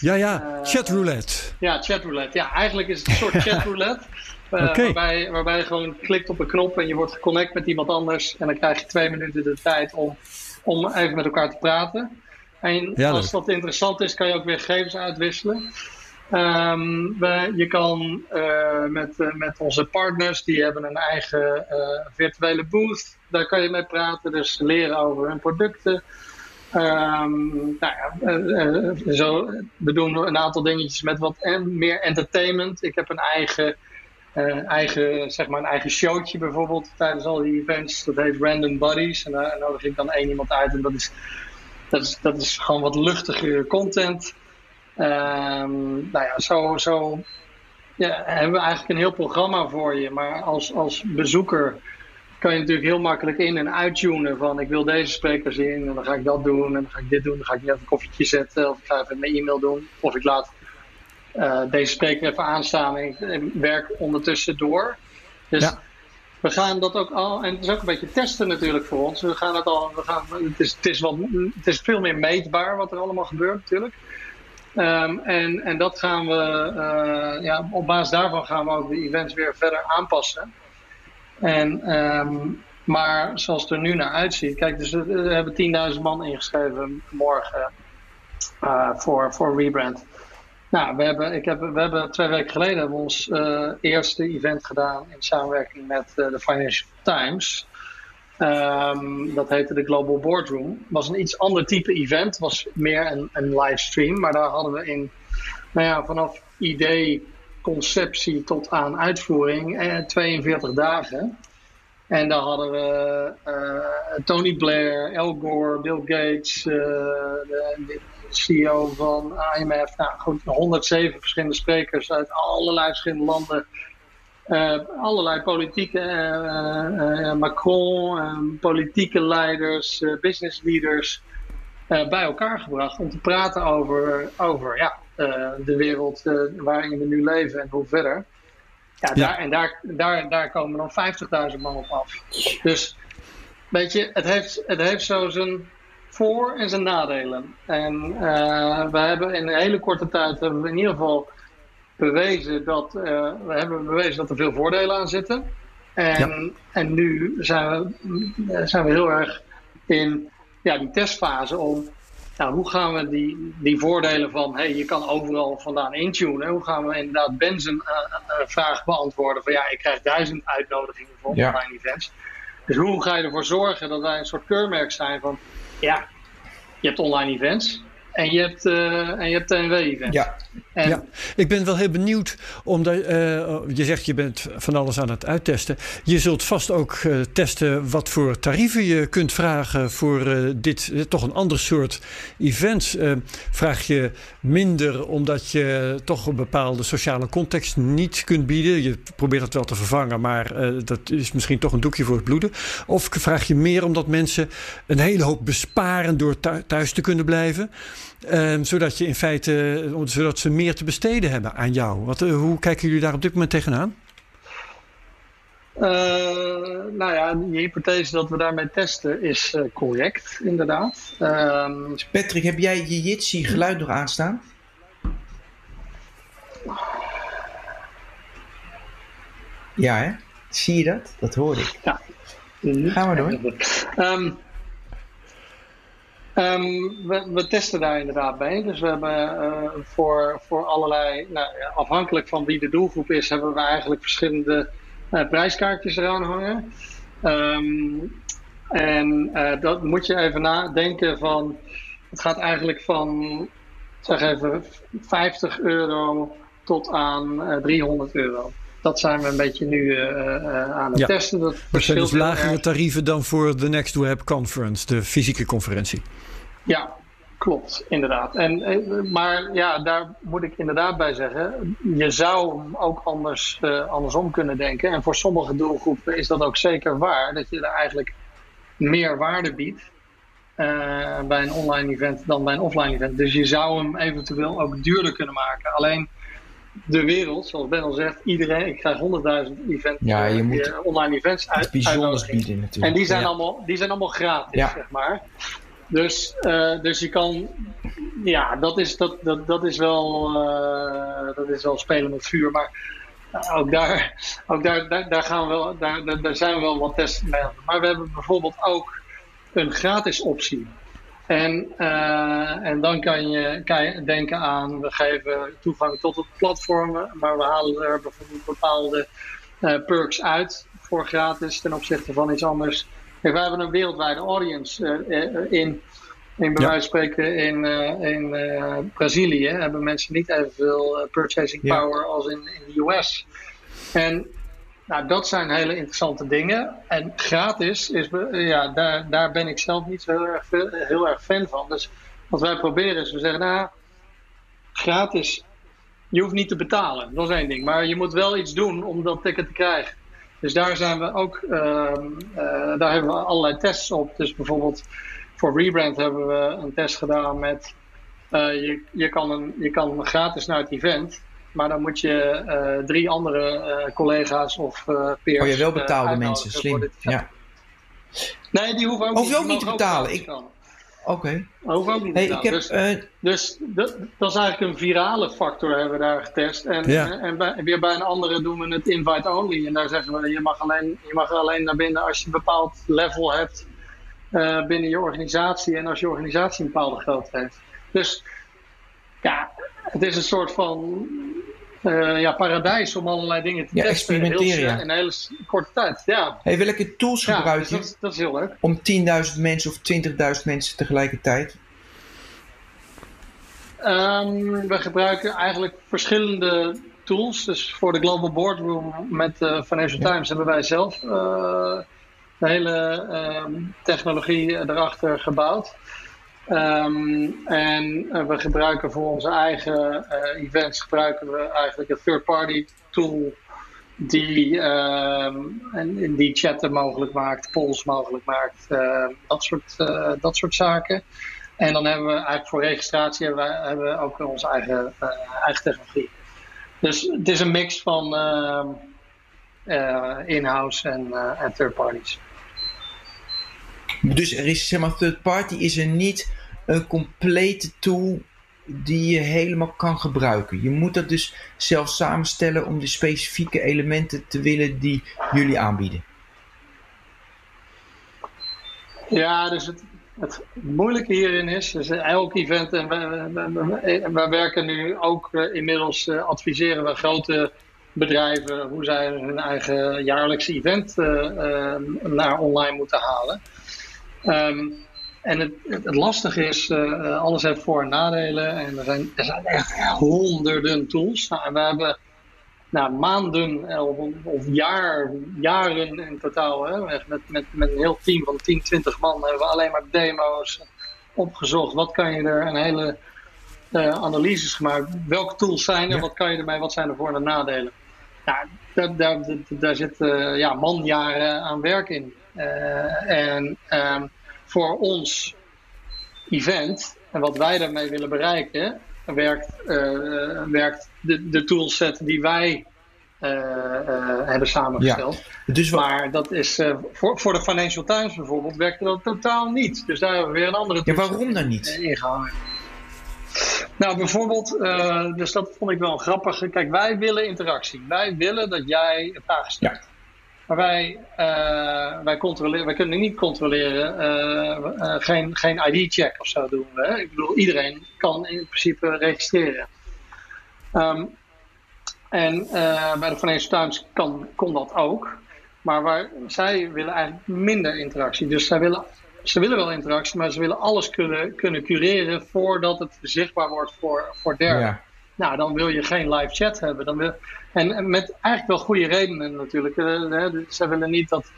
ja, ja. Eh, Chatroulette. Ja, chatroulette. Ja, eigenlijk is het een soort chatroulette. Eh, waarbij, waarbij je gewoon klikt op een knop en je wordt geconnect met iemand anders. En dan krijg je twee minuten de tijd om, om even met elkaar te praten. En als dat interessant is, kan je ook weer gegevens uitwisselen. Um, we, je kan uh, met, uh, met onze partners, die hebben een eigen virtuele booth. Daar kan je mee praten, dus leren over hun producten. Um, nou ja, zo, we doen een aantal dingetjes met wat meer entertainment. Ik heb een eigen, eigen, zeg maar een eigen showtje bijvoorbeeld tijdens al die events. Dat heet Random Buddies. En daar nodig ik dan één iemand uit. En dat is, dat is, dat is gewoon wat luchtigere content. Um, nou ja, zo, zo ja, hebben we eigenlijk een heel programma voor je. Maar als, als bezoeker kan je natuurlijk heel makkelijk in- en uittunen van ik wil deze spreker zien en dan ga ik dat doen en dan ga ik dit doen. Dan ga ik net een koffietje zetten of ik ga even mijn e-mail doen. Of ik laat deze spreker even aanstaan en ik werk ondertussen door. Dus ja. we gaan dat ook al, en het is ook een beetje testen natuurlijk voor ons. We gaan het al, we gaan, het, is, het, is wat, het is veel meer meetbaar wat er allemaal gebeurt natuurlijk. Um, en, en dat gaan we, uh, ja, op basis daarvan gaan we ook de events weer verder aanpassen. En, um, maar zoals het er nu naar uitziet, kijk, dus we hebben 10.000 man ingeschreven morgen uh, voor, voor Rebrand. Nou, we hebben, ik heb, we hebben twee weken geleden ons uh, eerste event gedaan in samenwerking met de Financial Times. Um, dat heette de Global Boardroom. Was een iets ander type event. was meer een, een livestream. Maar daar hadden we in, nou ja, vanaf idee, conceptie tot aan uitvoering eh, 42 dagen. En daar hadden we Tony Blair, Al Gore, Bill Gates, de, CEO van IMF. Nou goed, 107 verschillende sprekers uit allerlei verschillende landen uh, allerlei politieke, uh, uh, Macron, politieke leiders, business leaders bij elkaar gebracht om te praten over, over ja, de wereld waarin we nu leven en hoe verder. Ja, ja. Daar, en daar, daar, daar komen dan 50.000 man op af. Dus weet je, het heeft, het heeft zo zijn voor- en zijn nadelen. En we hebben in een hele korte tijd hebben we in ieder geval bewezen dat, uh, we hebben bewezen dat er veel voordelen aan zitten. En, ja. en nu zijn we, zijn we heel erg in ja, die testfase om nou, hoe gaan we die, die voordelen van hey, je kan overal vandaan intunen, hoe gaan we inderdaad Ben's een uh, vraag beantwoorden van ja, ik krijg duizend uitnodigingen voor ja. online events. Dus hoe ga je ervoor zorgen dat wij een soort keurmerk zijn van ja, je hebt online events, en je hebt, uh, en je hebt TNW-event. Ja. Ja, ik ben wel heel benieuwd, omdat uh, je zegt je bent van alles aan het uittesten. Je zult vast ook uh, testen wat voor tarieven je kunt vragen voor dit toch een ander soort events. vraag je minder omdat je toch een bepaalde sociale context niet kunt bieden. Je probeert het wel te vervangen, maar dat is misschien toch een doekje voor het bloeden. Of vraag je meer omdat mensen een hele hoop besparen door thuis te kunnen blijven. Um, zodat je in feite, zodat ze meer te besteden hebben aan jou. Wat, uh, hoe kijken jullie daar op dit moment tegenaan? Uh, nou ja, die hypothese dat we daarmee testen is uh, correct, inderdaad. Um, Patrick, heb jij je Jitsi geluid nog aanstaan? Ja, hè? Zie je dat? Dat hoor ik. Ja. Gaan we door. Um, Um, we, we, testen daar inderdaad bij. Dus we hebben uh, voor, voor allerlei, nou, afhankelijk van wie de doelgroep is, hebben we eigenlijk verschillende uh, prijskaartjes eraan hangen. Um, en uh, dat moet je even nadenken van, het gaat eigenlijk van, zeg even, 50 euro tot aan 300 euro. Dat zijn we een beetje nu aan het ja. testen. Dat, dat zijn dus lagere tarieven dan voor de Next Web Conference, de fysieke conferentie. Ja, klopt, inderdaad. En, maar ja, daar moet ik inderdaad bij zeggen, je zou ook anders, uh, andersom kunnen denken. En voor sommige doelgroepen is dat ook zeker waar, dat je er eigenlijk meer waarde biedt uh, bij een online event dan bij een offline event. Dus je zou hem eventueel ook duurder kunnen maken. Alleen de wereld, zoals Ben al zegt, iedereen, ik krijg 100.000 event, ja, je moet uh, online events uit. Bijzonders bieden natuurlijk. En die zijn, ja. allemaal, die zijn allemaal gratis, ja. zeg maar. Dus, uh, dus je kan, ja, dat is, dat, dat, dat is, wel, uh, dat is wel spelen met vuur. Maar uh, ook, daar, ook daar, daar, gaan we wel, daar, daar, zijn we wel wat testen mee. Maar we hebben bijvoorbeeld ook een gratis optie. En, en dan kan je, kan denken aan, we geven toegang tot het platformen, maar we halen er bijvoorbeeld bepaalde perks uit voor gratis ten opzichte van iets anders. Kijk, wij hebben een wereldwijde audience in in bij wijze van spreken in, uh, in uh, Brazilië hebben mensen niet evenveel uh, purchasing power als in, in de US. En nou, dat zijn hele interessante dingen. En gratis is, ja, daar, daar ben ik zelf niet zo heel erg, heel erg fan van. Dus wat wij proberen is, we zeggen, nou, gratis, je hoeft niet te betalen. Dat is één ding. Maar je moet wel iets doen om dat ticket te krijgen. Dus daar zijn we ook, ehm, daar hebben we allerlei tests op. Dus bijvoorbeeld voor Rebrand hebben we een test gedaan met uh, je, je, kan een, je kan gratis naar het event, maar dan moet je uh, drie andere uh, collega's of peers. Oh, je wel betaalde mensen, slim. Ja. Nee, die hoeven ook of niet, ook niet te betalen. Ik... Oké. Okay. Hoeven ook niet te betalen. Heb, dus, dus dat, dat, is eigenlijk een virale factor hebben we daar getest. En, ja. en bij, weer bij een andere doen we het invite only. En daar zeggen we, je mag alleen, je mag alleen naar binnen als je een bepaald level hebt uh, binnen je organisatie en als je organisatie een bepaalde grootte heeft. Dus ja, het is een soort van uh, ja, paradijs om allerlei dingen te ja, testen experimenteren, in, een hele korte tijd. Ja. Hey, welke tools gebruik dus je dat, dat, is heel leuk. om 10.000 mensen of 20.000 mensen tegelijkertijd? Um, we gebruiken eigenlijk verschillende tools. Dus voor de Global Boardroom met uh, Financial. Times hebben wij zelf uh, de hele um, technologie erachter gebouwd. Um, en uh, we gebruiken voor onze eigen uh, events gebruiken we eigenlijk een third-party tool die, um, en, die chatten mogelijk maakt, polls mogelijk maakt, uh, dat, soort, dat soort zaken. En dan hebben we eigenlijk voor registratie hebben we, hebben we ook onze eigen, eigen technologie. Dus het is een mix van in-house en, en third parties. Dus er is, zeg maar, third party is er niet een complete tool die je helemaal kan gebruiken. Je moet dat dus zelf samenstellen om de specifieke elementen te willen die jullie aanbieden. Ja, dus het, het moeilijke hierin is, dus elk event, en wij, werken nu ook uh, inmiddels, uh, adviseren we grote bedrijven hoe zij hun eigen jaarlijkse event uh, naar online moeten halen. Um, en het, het, lastige is, uh, alles heeft voor- en nadelen. En er zijn, er zijn echt honderden tools. Nou, en we hebben nou, maanden eh, of, of jaar, jaren in totaal, hè, met, met, met een heel team van 10, 20 man, hebben we alleen maar demo's opgezocht. Wat kan je er, een hele uh, analyses gemaakt. Welke tools zijn er, wat kan je ermee, wat zijn er voor- en nadelen? Nou, daar, daar, daar zit uh, ja, manjaren aan werk in. Uh, en um, voor ons event en wat wij daarmee willen bereiken, werkt, uh, werkt de, de toolset die wij uh, uh, hebben samengesteld. Ja, dus wat... Maar dat is voor, voor de Financial Times bijvoorbeeld werkte dat totaal niet. Dus daar hebben we weer een andere ja, waarom dan niet? ingehangen. Nou, bijvoorbeeld, dus dat vond ik wel grappig. Kijk, wij willen interactie. Wij willen dat jij vragen stelt. Ja. Maar wij, uh, wij, controleren, wij kunnen niet controleren, uh, uh, geen, geen ID-check of zo doen we. Ik bedoel, iedereen kan in principe registreren. Um, en bij de Financial Times kan, kon dat ook. Maar zij willen eigenlijk minder interactie. Dus zij willen, ze willen wel interactie, maar ze willen alles kunnen, kunnen cureren voordat het zichtbaar wordt voor, voor derden. Nou, dan wil je geen live chat hebben. Dan wil, en, met eigenlijk wel goede redenen natuurlijk. Uh, ze willen niet dat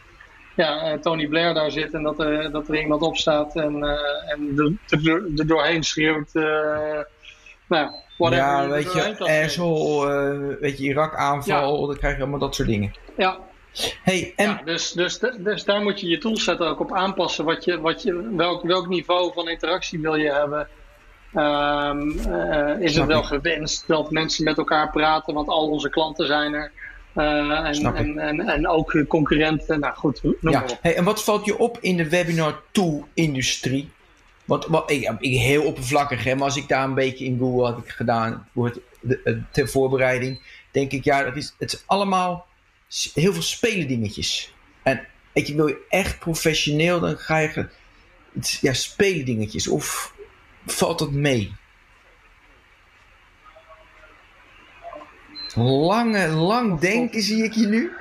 ja, eh, Tony Blair daar zit en dat, uh, dat er iemand opstaat en, uh, en er, doorheen schreeuwt. nou, whatever. Ja, weet je, asshole, weet je, Irak-aanval, ja. dan krijg je allemaal dat soort dingen. Ja, Hey, en... ja, dus, dus, dus daar moet je je toolset ook op aanpassen. Wat je, wat je, welk, welk niveau van interactie wil je hebben? Um, uh, is het wel gewenst dat mensen met elkaar praten, want al onze klanten zijn er. Uh, en, en, en, en, ook concurrenten. Nou goed, noem ja. Hey, en wat valt je op in de webinar tool-industrie? Want wat, ik, ik, heel oppervlakkig, hè, maar als ik daar een beetje in Google had ik gedaan, het, de, ter voorbereiding, denk ik, ja, dat is, het is allemaal heel veel spelen dingetjes. En weet je, wil je echt professioneel, dan ga je ja, spelen dingetjes? Of valt dat mee? Lange, lang denken zie ik je nu.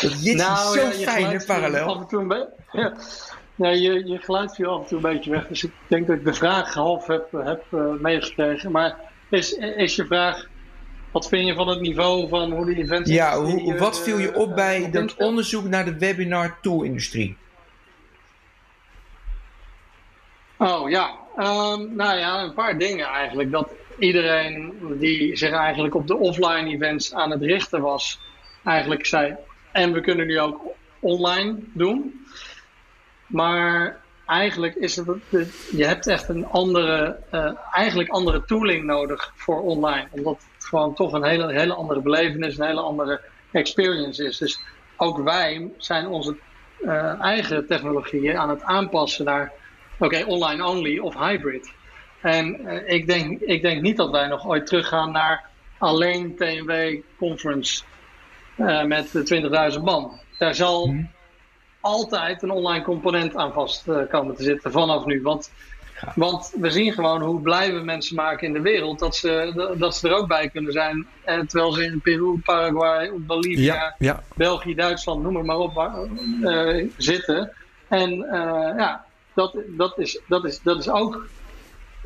Dat jit nou, zo ja, fijn, parallel. Af en toe een beetje, ja. je, je geluid viel af en toe een beetje weg. Dus ik denk dat ik de vraag half heb, heb uh, meegekregen. Maar is, is je vraag wat vind je van het niveau van hoe de events... Ja, hoe, wat viel je op bij uh, dat onderzoek naar de webinar tool-industrie? Oh ja, um, nou ja, een paar dingen eigenlijk. Dat iedereen die zich eigenlijk op de offline events aan het richten was, eigenlijk zei: en we kunnen nu ook online doen. Maar eigenlijk is het, je hebt echt een andere, uh, eigenlijk andere tooling nodig voor online. Omdat het gewoon toch een hele, hele andere belevenis, een hele andere experience is. Dus ook wij zijn onze uh, eigen technologieën aan het aanpassen naar, oké, online only of hybrid. En uh, ik, denk, ik denk niet dat wij nog ooit teruggaan naar alleen TNW conference uh, met 20.000 man. Daar zal hmm. altijd een online component aan vast uh, komen te zitten vanaf nu. Want, want we zien gewoon hoe blij we mensen maken in de wereld dat ze, dat ze er ook bij kunnen zijn. En terwijl ze in Peru, Paraguay, Bolivia, België, Duitsland, noem maar op, zitten. En ja, dat, dat, is, dat, is, dat is ook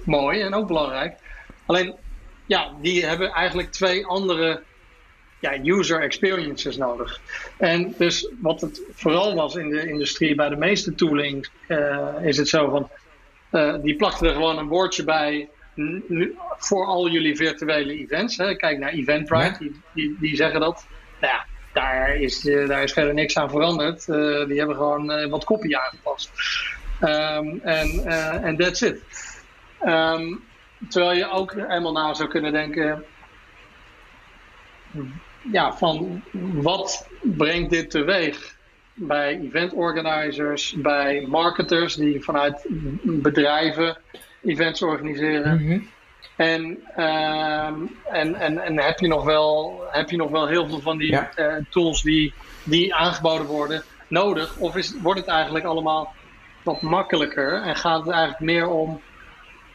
mooi en ook belangrijk. Alleen, ja, die hebben eigenlijk twee andere ja, user experiences nodig. En dus wat het vooral was in de industrie, bij de meeste tooling, uh, is het zo van, uh, die plakten er gewoon een woordje bij voor al jullie virtuele events. Hè. Kijk naar Eventbrite, die, die, die, zeggen dat. Nou ja, daar is, uh, daar is verder niks aan veranderd. die hebben gewoon wat kopie aangepast. Um, en um, that's it. Um, terwijl je ook helemaal na zou kunnen denken ja, van wat brengt dit teweeg bij event organizers, bij marketers die vanuit bedrijven events organiseren. Mhm. en, uh, en, en, en heb, je nog wel, heb je nog wel heel veel van die ja. uh, tools die, die aangeboden worden nodig? Of is, wordt het eigenlijk allemaal wat makkelijker en gaat het eigenlijk meer om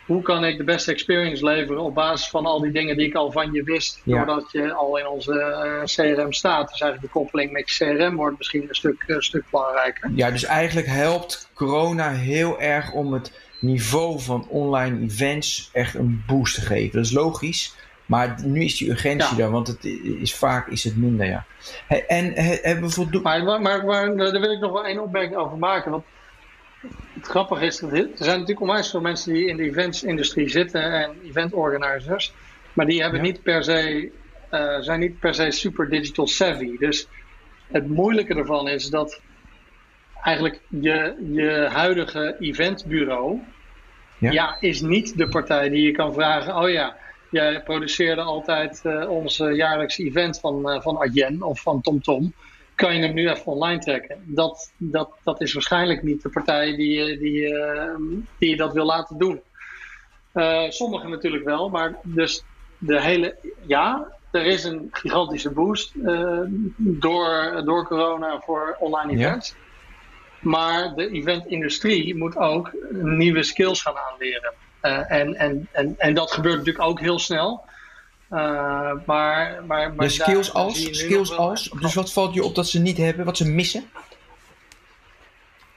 hoe kan ik de beste experience leveren op basis van al die dingen die ik al van je wist, doordat je al in onze eh, CRM staat. Dus eigenlijk de koppeling met je CRM wordt misschien een stuk, een stuk belangrijker. Ja, dus eigenlijk helpt corona heel erg om het niveau van online events echt een boost te geven. Dat is logisch. Maar nu is die urgentie daar, want het is, vaak is het minder, ja. En hebben we voldoende... Maar, maar, maar, daar wil ik nog wel één opmerking over maken. Want het grappige is dat er zijn natuurlijk onwijs veel mensen die in de eventsindustrie zitten en eventorganisers, maar die hebben niet per se, uh, zijn niet per se super digital savvy. Dus het moeilijke ervan is dat eigenlijk je, je huidige eventbureau ja. ja. is niet de partij die je kan vragen, oh ja, jij produceerde altijd uh, ons jaarlijkse event van, uh, van Adyen of van TomTom. Tom kan je hem nu even online trekken. Dat, dat, dat is waarschijnlijk niet de partij die, die, die je dat wil laten doen. Uh, sommigen natuurlijk wel, maar dus de hele, ja, er is een gigantische boost uh, door, door corona voor online events. Maar de eventindustrie moet ook nieuwe skills gaan aanleren. Uh, en, en, en, en dat gebeurt natuurlijk ook heel snel. Uh, maar, maar, maar de skills als? Skills als? Dus wat valt je op dat ze niet hebben, wat ze missen?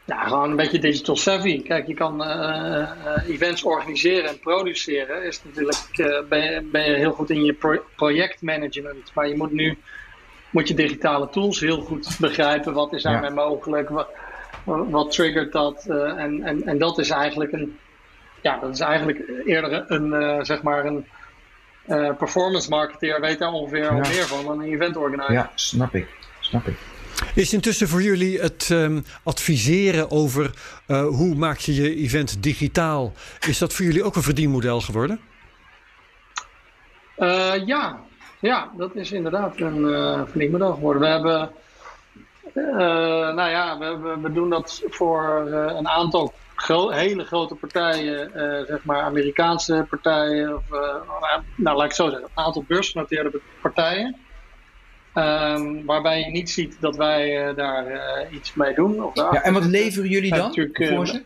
Ja, gewoon een beetje digital savvy. Kijk, je kan uh, events organiseren en produceren. Is natuurlijk, uh, ben, je, ben je heel goed in je pro projectmanagement. Maar je moet nu moet je digitale tools heel goed begrijpen. Wat is daarmee ja. mogelijk? Wat, wat triggert dat? en, en, en dat is eigenlijk een, ja, dat is eigenlijk eerder een, zeg maar een uh, performance marketeer weet daar ongeveer al meer van dan een event organizer. Ja, snap ik. Snap ik. Is intussen voor jullie het um, adviseren over uh, hoe maak je je event digitaal, is dat voor jullie ook een verdienmodel geworden? Uh, ja. ja, dat is inderdaad een verdienmodel geworden. We hebben, nou ja, we, we, doen dat voor een aantal gro hele grote partijen, uh, zeg maar Amerikaanse partijen, of, uh, nou laat ik zo zeggen, een aantal beursgenoteerde partijen. Um, waarbij je niet ziet dat wij daar iets mee doen. Of ja, en wat leveren jullie dan voor ze?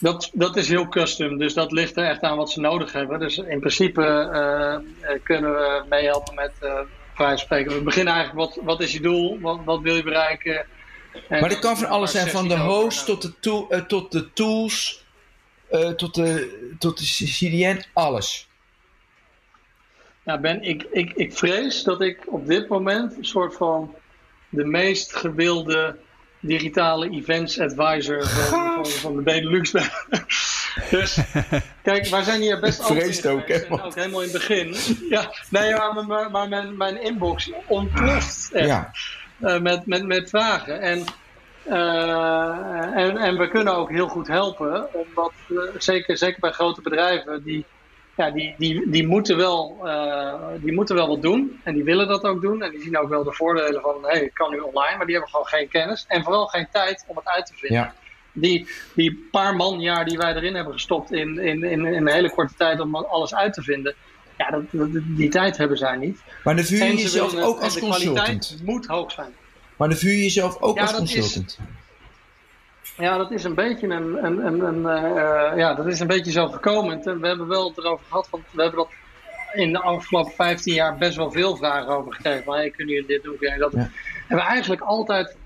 Dat, dat is heel custom, dus dat ligt er echt aan wat ze nodig hebben. Dus in principe uh, kunnen we meehelpen met uh, spreken. We beginnen eigenlijk, wat, wat is je doel? Wat, wat wil je bereiken? En maar dat kan van alles zijn, van de host tot de, tool, uh, tot de tools, tot, de, tot de CDN, alles. Nou Ben, ik, ik, ik vrees dat ik op dit moment een soort van de meest gewilde digitale events advisor van, van, de Benelux ben. dus kijk, wij zijn hier best altijd ook, hè, ook helemaal in het begin. ja, nee, maar, maar, mijn, mijn inbox ontploft echt. Ja. Uh, met, met, met vragen. En, uh, en, en we kunnen ook heel goed helpen, omdat uh, zeker, zeker bij grote bedrijven die ja, die, die, die, moeten wel, die moeten wel wat doen. En die willen dat ook doen. En die zien ook wel de voordelen van, hé, hey, ik kan nu online. Maar die hebben gewoon geen kennis. En vooral geen tijd om het uit te vinden. Ja. Die, die paar manjaar die wij erin hebben gestopt in, in, in, in, een hele korte tijd om alles uit te vinden. Ja, dat, die tijd hebben zij niet. Maar dan vuur je jezelf ook als consultant. De moet hoog zijn. Maar dan vuur je jezelf ook als consultant. Is, ja, dat is een beetje een, een, een, een uh, ja, dat is een beetje zo gekomen. We hebben wel het erover gehad, want we hebben dat in de afgelopen 15 jaar best wel veel vragen over gekregen. Van, hey, kunnen jullie dit doen? Kunnen dat Hebben we eigenlijk altijd,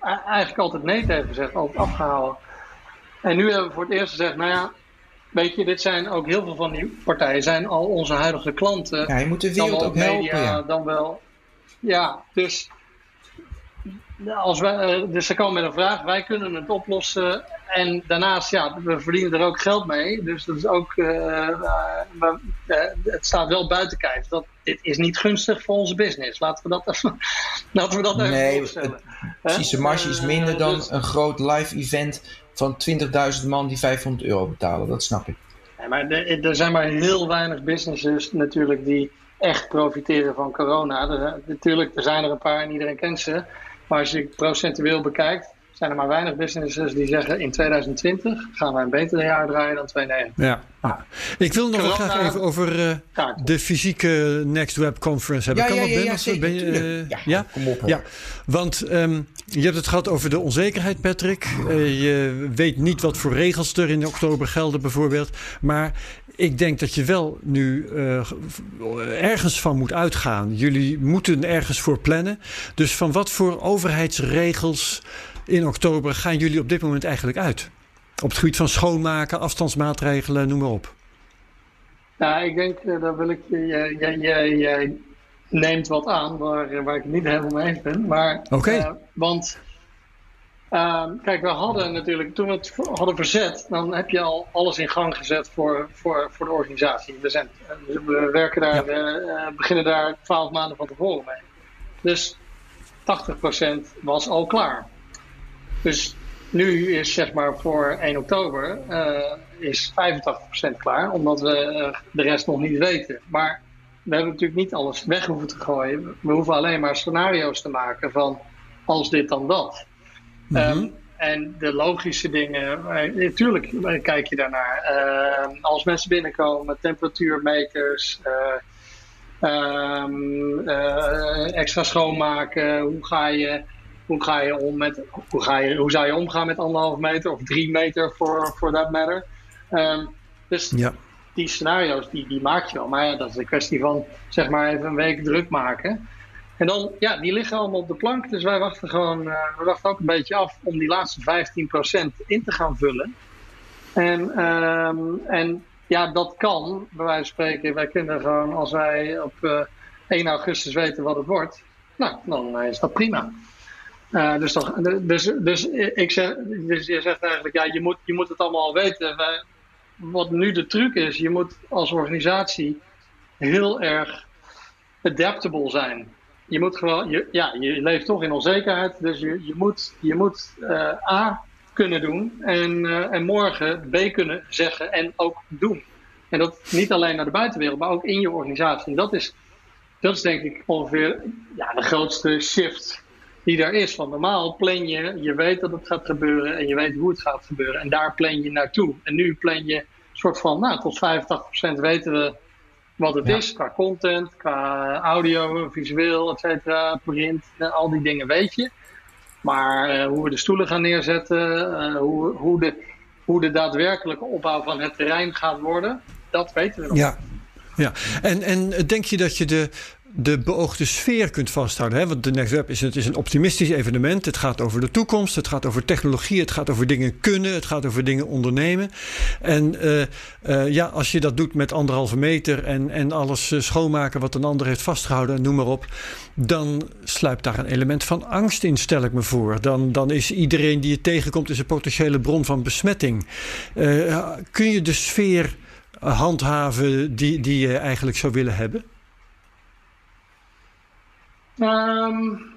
eigenlijk altijd nee tegen gezegd, altijd afgehouden. En nu hebben we voor het eerst gezegd, nou ja, weet je, dit zijn ook heel veel van die partijen, zijn al onze huidige klanten. Ja, je moet de wereld ook helpen. Ja. Dan wel, ja, dus als wij, eh, dus ze komen met een vraag, wij kunnen het oplossen. En daarnaast, ja, we verdienen er ook geld mee. Dus dat is ook, uh, uh, het staat wel buiten kijf. Dat, dit is niet gunstig voor onze business. Laten we dat, laten we dat even nee, voorstellen. Precies, de marge is minder dan dus- een groot live event van 20.000 man die 500 euro betalen. Dat snap ik. Maar er, er zijn maar heel weinig businesses natuurlijk die echt profiteren van corona. Er, natuurlijk, er zijn er een paar en iedereen kent ze. Maar als je procentueel bekijkt, zijn er maar weinig businesses die zeggen in 2020 gaan wij een beter jaar draaien dan 2019. Ja. Ah. Ik wil nog wel graag even over uh, de fysieke Next Web Conference hebben. Ja, kan ja, dat, ben? ben je, uh, ja, ja, kom op. Ja, want um, je hebt het gehad over de onzekerheid, Patrick. Uh, je weet niet wat voor regels er in oktober gelden, bijvoorbeeld. Maar ik denk dat je wel nu uh, ergens van moet uitgaan. Jullie moeten ergens voor plannen. Dus van wat voor overheidsregels in oktober gaan jullie op dit moment eigenlijk uit? Op het gebied van schoonmaken, afstandsmaatregelen, noem maar op. Nou, ik denk, uh, daar wil ik, jij, neemt wat aan waar, waar ik het niet helemaal mee eens ben. Maar, okay. uh, want Ehm, kijk, we hadden natuurlijk, toen we het hadden verzet, dan heb je al alles in gang gezet voor, voor, voor de organisatie. We, zijn, eh, we werken daar, ja. beginnen daar twaalf maanden van tevoren mee. Dus 80% was al klaar. Dus nu is zeg maar voor 1 oktober uh, is 85% klaar, omdat we de rest nog niet weten. Maar we hebben natuurlijk niet alles weg hoeven te gooien. We hoeven alleen maar scenario's te maken van als dit dan dat. Mm en de logische dingen, natuurlijk eh, kijk je daarnaar. Uh, als mensen binnenkomen, temperatuurmeters, uh, um, extra schoonmaken. Hoe ga je, hoe ga je om met, hoe, ga je, hoe zou je omgaan met anderhalf meter of drie meter voor for that matter? Um, dus ja. die scenario's die, die maak je wel. Maar ja, dat is een kwestie van zeg maar even een week druk maken. En dan, ja, die liggen allemaal op de plank. Dus wij wachten gewoon, uh, we wachten ook een beetje af om die laatste 15% in te gaan vullen. En, um, en ja, dat kan, bij wijze van spreken. Wij kunnen gewoon, als wij op uh, eh, 1 augustus weten wat het wordt, nou, dan is dat prima. Uh, dus, toch, dus, dus, ik zeg, dus je zegt eigenlijk, ja, je moet, je moet het allemaal weten. Wij, wat nu de truc is, je moet als organisatie heel erg adaptable zijn je moet gewoon, je, ja, je leeft toch in onzekerheid. Dus je, je moet, je moet uh, A kunnen doen en, uh, en morgen B kunnen zeggen en ook doen. En dat niet alleen naar de buitenwereld, maar ook in je organisatie. Dat is, dat is denk ik ongeveer ja, de grootste shift die er is. Want normaal plan je, je weet dat het gaat gebeuren en je weet hoe het gaat gebeuren. En daar plan je naartoe. En nu plan je een soort van, nou, tot 85% weten we wat het is qua content, qua audio, visueel, et cetera, print, eh, al die dingen weet je. Maar uh, hoe we de stoelen gaan neerzetten, uh, hoe, hoe, de, hoe de daadwerkelijke opbouw van het terrein gaat worden, dat weten we nog. Ja, ja. En, en denk je dat je de, de beoogde sfeer kunt vasthouden. Hè? Want de Next Web is, het is een optimistisch evenement. Het gaat over de toekomst, het gaat over technologie, het gaat over dingen kunnen, het gaat over dingen ondernemen. En uh, uh, ja, als je dat doet met anderhalve meter en, en alles uh, schoonmaken wat een ander heeft vastgehouden, noem maar op, dan sluipt daar een element van angst in, stel ik me voor. Dan, dan is iedereen die je tegenkomt een potentiële bron van besmetting. kun je de sfeer handhaven die, die je eigenlijk zou willen hebben? Um,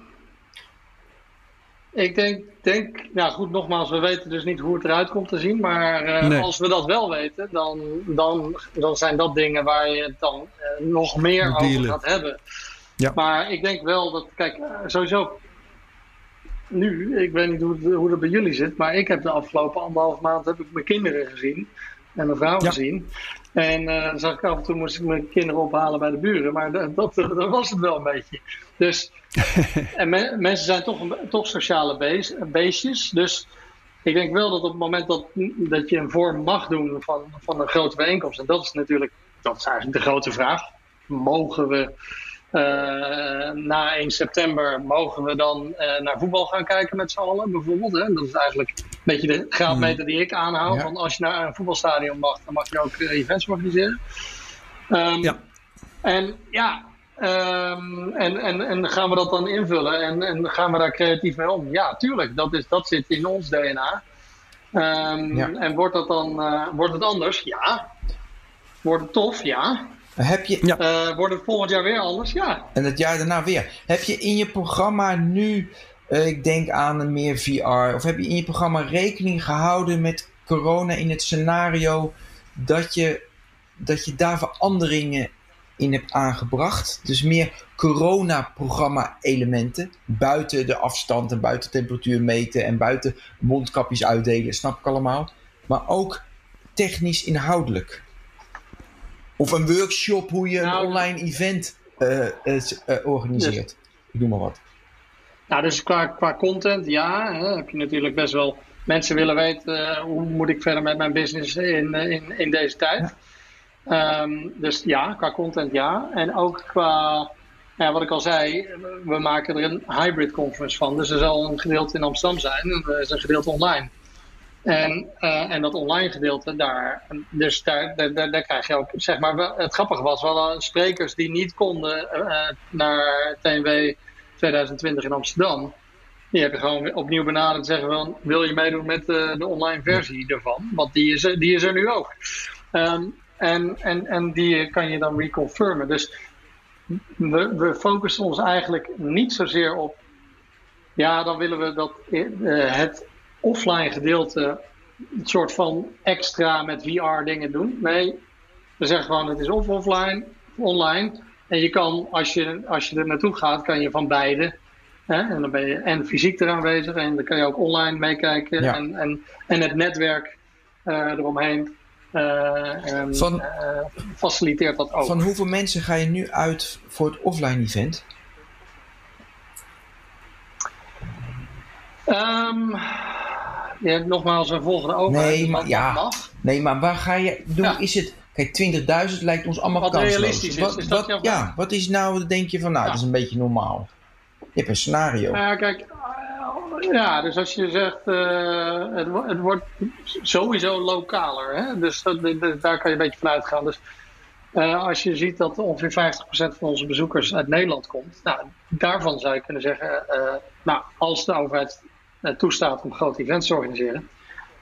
ik denk, denk, nou goed, nogmaals, we weten dus niet hoe het eruit komt te zien. Maar uh, nee. als we dat wel weten, dan, dan, dan zijn dat dingen waar je het dan uh, nog meer Dealen. over gaat hebben. Ja. Maar ik denk wel dat, kijk, uh, sowieso. Nu, ik weet niet hoe, hoe dat bij jullie zit, maar ik heb de afgelopen anderhalf maand heb ik mijn kinderen gezien en mijn vrouw ja. gezien. En uh, dan zag ik af en toe moest ik mijn kinderen ophalen bij de buren. Maar dat, dat, dat was het wel een beetje. Dus en me, mensen zijn toch, toch sociale beest, beestjes. Dus ik denk wel dat op het moment dat, dat je een vorm mag doen van, van een grote bijeenkomst. En dat is natuurlijk dat is eigenlijk de grote vraag. Mogen we na 1 september mogen we dan uh, naar voetbal gaan kijken met z'n allen, bijvoorbeeld. Hè? Dat is eigenlijk een beetje de graadmeter die ik aanhoud. Ja. Want als je naar een voetbalstadion mag, dan mag je ook uh, events organiseren. Um, ja. En ja, um, en, en, en gaan we dat dan invullen en, en gaan we daar creatief mee om? Ja, tuurlijk. Dat, is, dat zit in ons DNA. Um, ja. En wordt, dat dan, wordt het anders? Ja. Wordt het tof? Ja. Heb je, ja. uh, wordt het volgend jaar weer anders? Ja. En het jaar daarna weer. Heb je in je programma nu, uh, ik denk aan meer VR, of heb je in je programma rekening gehouden met corona in het scenario dat je, dat je daar veranderingen in hebt aangebracht? Dus meer corona-programma-elementen. Buiten de afstand en buiten temperatuur meten en buiten mondkapjes uitdelen, snap ik allemaal. Maar ook technisch inhoudelijk. Of een workshop hoe je nou, een online event uh, uh, organiseert. Dus, ik noem maar wat. Nou, dus qua, qua content, ja. Hè, heb je natuurlijk best wel... Mensen willen weten hoe moet ik verder met mijn business in, in, in deze tijd. Ja. Um, dus ja, qua content ja. En ook qua... Ja, wat ik al zei, we maken er een hybrid conference van. Dus er zal een gedeelte in Amsterdam zijn en er is een gedeelte online. En, uh, en dat online gedeelte daar, dus daar, daar, daar, krijg je ook, zeg maar, het grappige was, we hadden sprekers die niet konden uh, naar TNW 2020 in Amsterdam. Die heb je gewoon opnieuw benaderd en zeggen van, wil je meedoen met de, online versie ervan? Want die is, die is er nu ook. Um, en, en, en die kan je dan reconfirmen. Dus we, we focussen ons eigenlijk niet zozeer op, ja, dan willen we dat het offline gedeelte een soort van extra met VR dingen doen. Nee, we zeggen gewoon het is of offline, of online. En je kan, als je, als je er naartoe gaat, kan je van beide. Hè, en dan ben je en fysiek er aanwezig en dan kan je ook online meekijken. Ja. En, en, en het netwerk uh, eromheen uh, van, uh, faciliteert dat ook. Van hoeveel mensen ga je nu uit voor het offline event? Um, hebt nogmaals een volgende overheid. Nee, maar, ja, mag. nee, maar waar ga je doen? Ja. Is het. Kijk, 20.000 lijkt ons allemaal wat kansloos. realistisch is. Wat, is wat, ja, wat is nou, denk je van, nou, ja. dat is een beetje normaal. Je hebt een scenario. Ja, kijk, ja, dus als je zegt, uh, het, het, wordt sowieso lokaler. Hè? Dus dat, dat, daar kan je een beetje van uitgaan. Dus uh, als je ziet dat ongeveer 50% van onze bezoekers uit Nederland komt, nou, daarvan zou je kunnen zeggen, uh, nou, als de overheid toestaat om grote events te organiseren.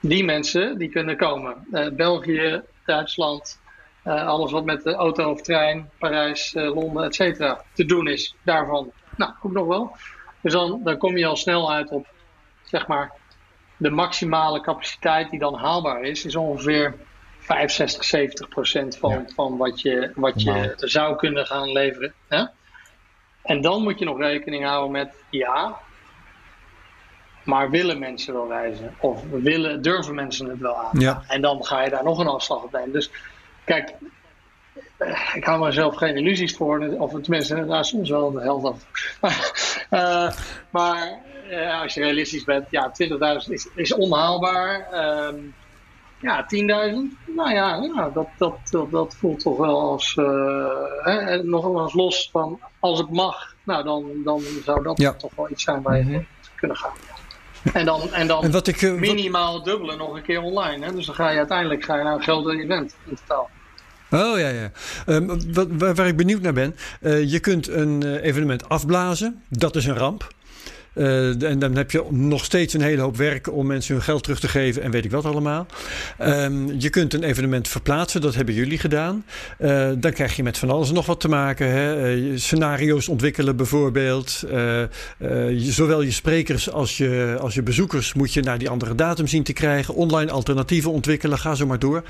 Die mensen die kunnen komen. Uh, België, Duitsland, uh, alles wat met de auto of trein, Parijs, Londen, et cetera, te doen is. Daarvan, nou, ook nog wel. Dus dan, dan kom je al snel uit op, zeg maar, de maximale capaciteit die dan haalbaar is, is ongeveer 65, 70 procent van, ja. van wat je, wat je zou kunnen gaan leveren. Hè? En dan moet je nog rekening houden met, ja, maar willen mensen wel reizen? Of willen, durven mensen het wel aan? Ja. En dan ga je daar nog een afslag op nemen. Dus kijk, ik hou mezelf geen illusies voor. Of tenminste, nou, soms wel de helft af. uh, maar uh, als je realistisch bent, ja, 20.000 is, is onhaalbaar. Um, Ja, 10.000. Nou ja, ja dat, dat, dat, dat, voelt toch wel als. Hè, nog eens los van als het mag, nou dan, dan zou dat toch wel iets zijn waar je mm kunnen gaan. En dan, en dan wat ik, uh, minimaal wat... dubbelen nog een keer online. Hè? Dus dan ga je uiteindelijk ga je naar een groter event in totaal. Oh ja, ja. Um, wat, waar, waar, ik benieuwd naar ben. Uh, je kunt een evenement afblazen. Dat is een ramp. Uh, en dan heb je nog steeds een hele hoop werk om mensen hun geld terug te geven en weet ik wat allemaal. Um, je kunt een evenement verplaatsen, dat hebben jullie gedaan. Uh, dan krijg je met van alles nog wat te maken. Hè? Uh, scenario's ontwikkelen bijvoorbeeld. zowel je sprekers als je, als je bezoekers moet je naar die andere datum zien te krijgen. Online alternatieven ontwikkelen, ga zo maar door.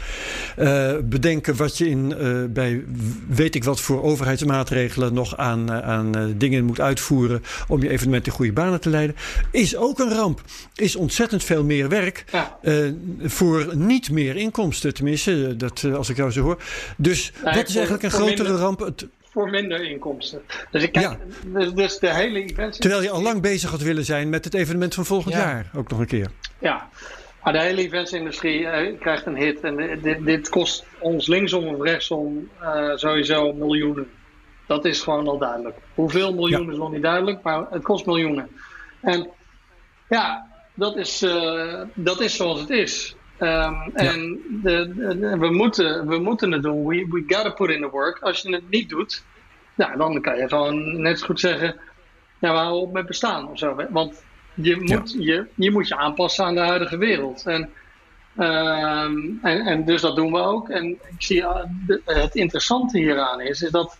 bedenken wat je in, bij weet ik wat voor overheidsmaatregelen nog aan, aan dingen moet uitvoeren om je evenement in goede banen te leiden, is ook een ramp. Is ontzettend veel meer werk uh, voor niet meer inkomsten. Tenminste, eh, dat, uh, als ik jou zo hoor. Dus wat is eigenlijk een grotere minder, ramp? Het, voor minder inkomsten. Dus ik kijk, ja. dus, dus de hele. Terwijl je al lang bezig had willen zijn met het evenement van volgend ja. jaar, ook nog een keer. Ja, maar de hele eventsindustrie uh, krijgt een hit. En dit, dit, kost ons linksom of rechtsom uh, sowieso miljoenen. Dat is gewoon al duidelijk. Hoeveel miljoenen ja. is nog niet duidelijk, maar het kost miljoenen. En ja, dat is, uh, dat is zoals het is. Um, ja. En de, de, we, moeten, we moeten het doen. We, we gotta put in the work. Als je het niet doet, nou, dan kan je gewoon net zo goed zeggen: ja, we houden op met bestaan of zo. Want je moet, ja. je, je moet je aanpassen aan de huidige wereld. En, um, en, en dus dat doen we ook. En ik zie, uh, de, het interessante hieraan is, is dat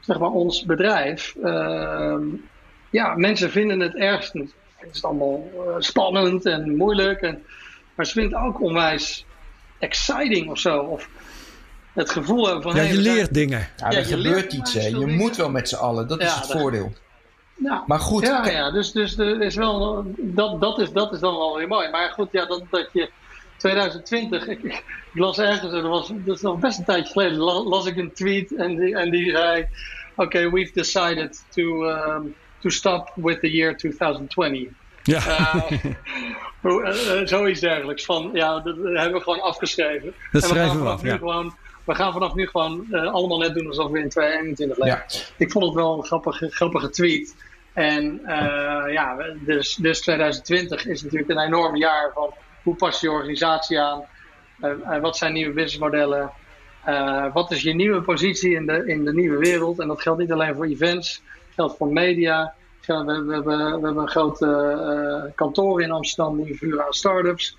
zeg maar, ons bedrijf uh, ja, mensen vinden het ergst. Het is allemaal uh, spannend en moeilijk. En, maar ze vinden het ook onwijs exciting of zo. Of het gevoel hebben van... Ja, je leert dingen. Ja, ja er gebeurt iets. Hè. Je dingen. moet wel met z'n allen. Dat ja, is het dat, voordeel. Ja, maar goed. Ja, ja dus, dus er is wel, dat, dat, is, dat is dan wel weer mooi. Maar goed, ja, dat, dat je 2020, ik, ik las ergens, dat, was, dat is nog best een tijdje geleden, las ik een tweet en die, en die zei: Oké, okay, we've decided to. Um, to stop with the year 2020. Ja. Uh, zoiets dergelijks. Van, ja, dat hebben we gewoon afgeschreven. Dat schrijven we af, ja. Gewoon, we gaan vanaf nu gewoon uh, allemaal net doen alsof we in 2021 leven. Ja. Ik vond het wel een grappige, grappige tweet. En ja, dus, dus 2020 is natuurlijk een enorm jaar van hoe pas je je organisatie aan? wat zijn nieuwe businessmodellen? wat is je nieuwe positie in de, in de nieuwe wereld? En dat geldt niet alleen voor events geldt voor media. We, we, hebben, we hebben een groot uh, kantoor in Amsterdam die vuren aan start-ups.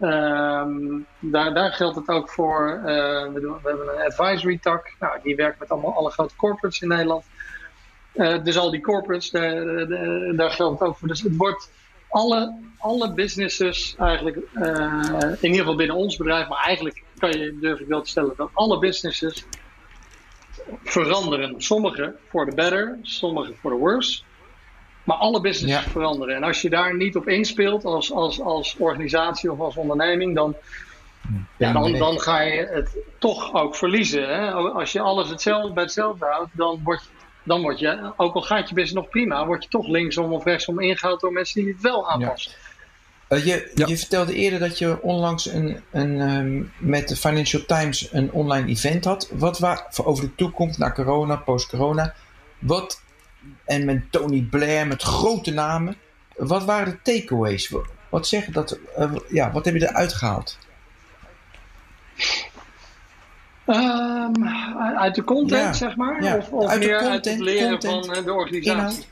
Um, daar, daar geldt het ook voor. Uh, we, doen, we, hebben een advisory tak. Nou, die werkt met allemaal alle grote corporates in Nederland. Dus al die corporates, daar, daar geldt het ook voor. Dus het wordt alle, alle businesses eigenlijk, in ieder geval binnen ons bedrijf, maar eigenlijk kan je, durf ik wel te stellen, dat alle businesses veranderen. Sommige voor de better, sommige voor de worse. Maar alle businesses ja. veranderen. En als je daar niet op inspeelt als, als, als organisatie of als onderneming, dan, ja, dan, dan ga je het toch ook verliezen. Hè? Als je alles hetzelfde bij hetzelfde houdt, dan word, dan word je, ook al gaat je business nog prima, word je toch linksom of rechtsom ingehaald door mensen die het wel aanpassen. Ja. Uh, je, ja. je, vertelde eerder dat je onlangs een, een, um, met de Financial Times een online event had. Wat waar, over de toekomst naar corona, post-corona. Wat, en met Tony Blair, met grote namen. Wat waren de takeaways? Wat zeggen dat? Uh, ja, wat heb je eruit gehaald? Um, uit de content, ja. zeg maar? Ja. Of, of uit meer content, uit het leren content, van de organisatie? Inhoud.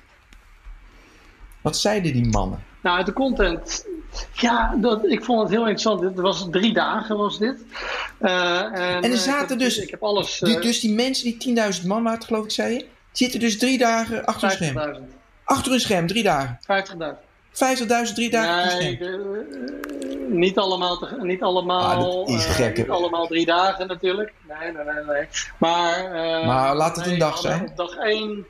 Wat zeiden die mannen? Nou, uit de content ja, dat, ik vond het heel interessant. Het was drie dagen was dit. Uh, en, en, er zaten dus, ik heb alles, uh, dus die mensen, die 10.000 man waren geloof ik, zei je, zitten dus drie dagen achter een scherm. Achter een scherm, drie dagen. 50.000. 50.000 drie dagen nee, de, uh, niet allemaal, te, niet allemaal, ah, is gek, niet allemaal drie dagen natuurlijk. Nee, nee, nee. nee. Maar, maar laat het nee, een dag zijn. Op dag 1,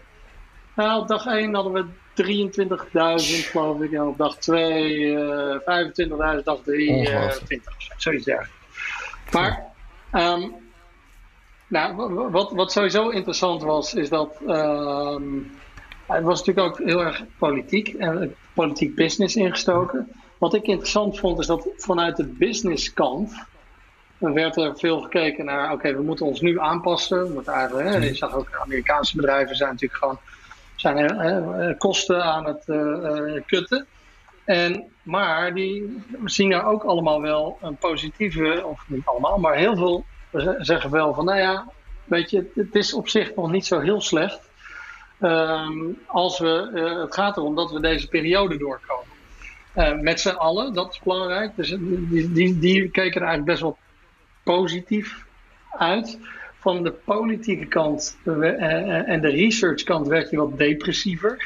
nou, op dag 1 hadden we 23.000 geloof ik. En op dag 2 uh, 25.000, dag 3 uh, 20. Zoiets dergelijks. Maar um, nou, wat, wat sowieso interessant was, is dat um, het was natuurlijk ook heel erg politiek en politiek business ingestoken. Wat ik interessant vond, is dat vanuit de business kant werd er veel gekeken naar, oké, we moeten ons nu aanpassen. Want eigenlijk, hè, je zag ook, Amerikaanse bedrijven zijn natuurlijk gewoon zijn er, kosten aan het kutten. En, maar die zien er ook allemaal wel een positieve, of niet allemaal, maar heel veel zeggen wel van, nou ja, weet je, het is op zich nog niet zo heel slecht. Ehm, als we, het gaat erom dat we deze periode doorkomen. Met z'n allen, dat is belangrijk. Dus die, die, die keken er eigenlijk best wel positief uit. Van de politieke kant uh, en de research kant werd je wat depressiever.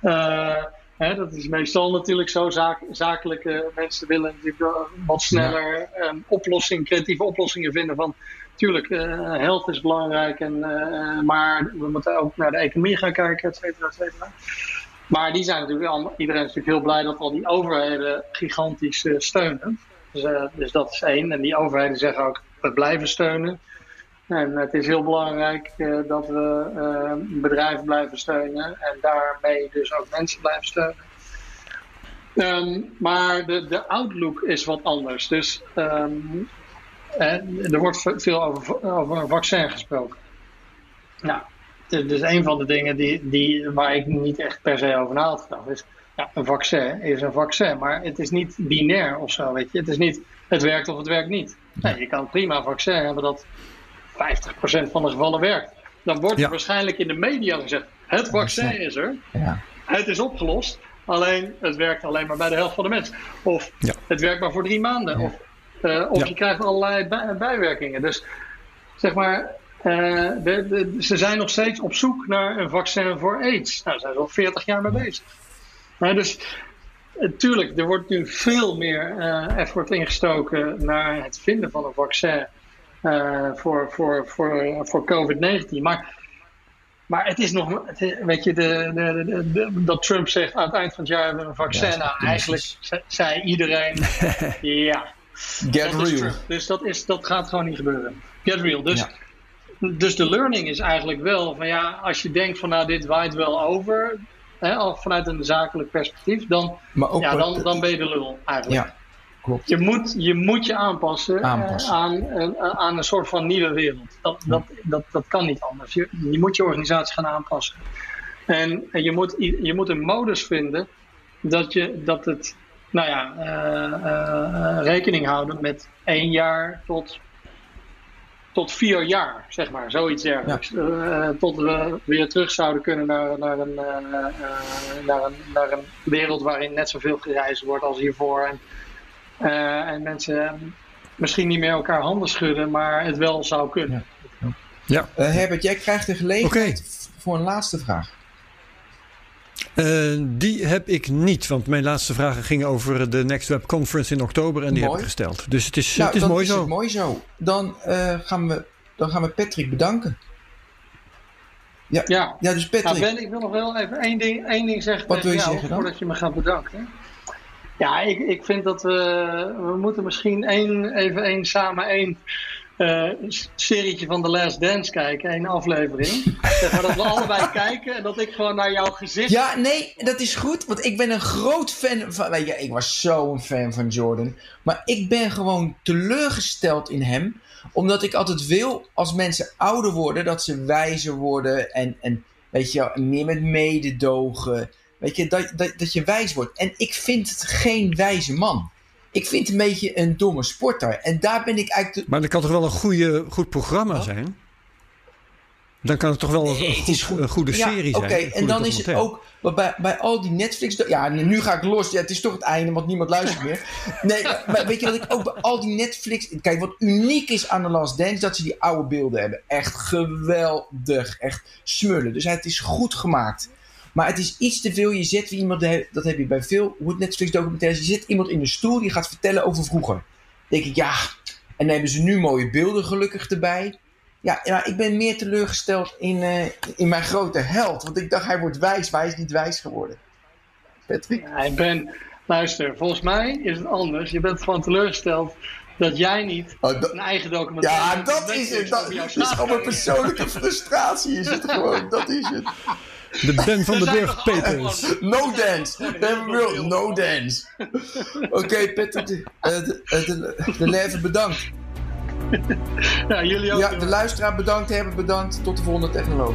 Hè, dat is meestal natuurlijk zo. Zaak, zakelijke mensen willen natuurlijk wat sneller een oplossing, creatieve oplossingen vinden van. Tuurlijk, uh, health is belangrijk, en, uh, maar we moeten ook naar de economie gaan kijken, et cetera, et cetera. Maar die zijn natuurlijk, al, iedereen is natuurlijk heel blij dat al die overheden gigantisch steunen. Dus, dus, dat is één. En die overheden zeggen ook, we blijven steunen. En het is heel belangrijk uh, dat we uh, bedrijven blijven steunen en daarmee dus ook mensen blijven steunen. Um, maar de, de outlook is wat anders. Dus um, er wordt veel over, over een vaccin gesproken. Nou, dus een van de dingen die, die, waar ik niet echt per se over na had is. Ja, een vaccin is een vaccin, maar het is niet binair of zo, weet je. Het is niet, het werkt of het werkt niet. Nee, je kan prima een vaccin hebben dat 50% van de gevallen werkt. Dan wordt er waarschijnlijk in de media gezegd: het vaccin is er, ja. het is opgelost, alleen het werkt alleen maar bij de helft van de mensen. Of het werkt maar voor drie maanden. Of, uh, of je krijgt allerlei bij, bijwerkingen. Dus zeg maar, uh, de, de, ze zijn nog steeds op zoek naar een vaccin voor AIDS. Nou, daar zijn ze al 40 jaar mee bezig. Maar dus natuurlijk, er wordt nu veel meer uh, effort ingestoken naar het vinden van een vaccin voor, voor, voor, voor COVID-19. Maar, maar het is nog, weet je, de, de, de, dat Trump zegt aan het eind van het jaar hebben we een vaccin. Ja, nou, eigenlijk zei iedereen, ja. Get real. Dus dat, is, dat gaat gewoon niet gebeuren. Get real. Dus, ja. dus de learning is eigenlijk wel van ja, als je denkt van nou dit waait wel over, hè, al vanuit een zakelijk perspectief, dan, ja, dan, dan ben je de lul eigenlijk. Ja. Klopt. Je moet je, moet je aanpassen, aanpassen. Aan, aan, aan, een soort van nieuwe wereld. Dat, dat, dat, dat kan niet anders. Je, je moet je organisatie gaan aanpassen. En, en je, moet, je moet een modus vinden dat, je, dat het, nou ja, uh, uh, rekening houden met één jaar tot, tot vier jaar, zeg maar, zoiets dergelijks. Ja. Uh, tot we weer terug zouden kunnen naar, naar, een, naar, een, naar een wereld waarin net zoveel gereisd wordt als hiervoor. En, en mensen misschien niet meer elkaar handen schudden, maar het wel zou kunnen. Ja. ja. Uh, Herbert, jij krijgt de gelegenheid okay. voor een laatste vraag. Uh, die heb ik niet, want mijn laatste vragen gingen over de Next Web Conference in oktober en die mooi. heb ik gesteld. Dus het is, nou, het is mooi is zo. Het mooi zo. Dan, gaan we, dan gaan we Patrick bedanken. Ja, ja. ja dus Patrick. Nou ben, ik wil nog wel even één ding, één ding zeggen Wat wil je jou, zeggen dan? voordat je me gaat bedanken. Ja, ik, ik vind dat we, we moeten misschien één, even één samen één uh, serietje van The Last Dance kijken, één aflevering. zeg maar dat we allebei kijken en dat ik gewoon naar jouw gezicht... Ja, nee, dat is goed, want ik ben een groot fan van... Weet je, ik was zo'n fan van Jordan. Maar ik ben gewoon teleurgesteld in hem, omdat ik altijd wil, als mensen ouder worden, dat ze wijzer worden en, en weet je, meer met mededogen... Weet je, dat, dat, dat je wijs wordt. En ik vind het geen wijze man. Ik vind het een beetje een domme sporter. En daar ben ik eigenlijk... Maar dat kan toch wel een goede, goed programma zijn? Dan kan het toch wel een, goed, goed. een goede ja, serie zijn. Oké, en dan is het ook bij, bij al die Netflix. Ja, nu ga ik los. Ja, het is toch het einde, want niemand luistert meer. Nee, maar weet je dat ik ook bij al die Netflix. Kijk, wat uniek is aan The Last Dance, dat ze die oude beelden hebben. Echt geweldig. Echt smullen. Dus het is goed gemaakt. Maar het is iets te veel. Je zet weer iemand, dat heb je bij veel Netflix documentaires. Je zet iemand in de stoel die gaat vertellen over vroeger. Dan denk ik, ja. En dan hebben ze nu mooie beelden gelukkig erbij. Ja, ja ik ben meer teleurgesteld in, uh, in mijn grote held. Want ik dacht, hij wordt wijs, maar hij is niet wijs geworden. Patrick? Ja, ik ben, luister, volgens mij is het anders. Je bent gewoon teleurgesteld dat jij niet oh, dat, een eigen documentaire... Ja, dat is het. Dat, is gewoon een persoonlijke frustratie is het gewoon. Dat is het. De Ben van de Burg Peters. No dance. Ben wil no dance. Oké, okay, Peter, de, de, de, de leven bedankt. ja, jullie ook. Ja, de luisteraar bedankt hebben, bedankt. Tot de volgende technoloog.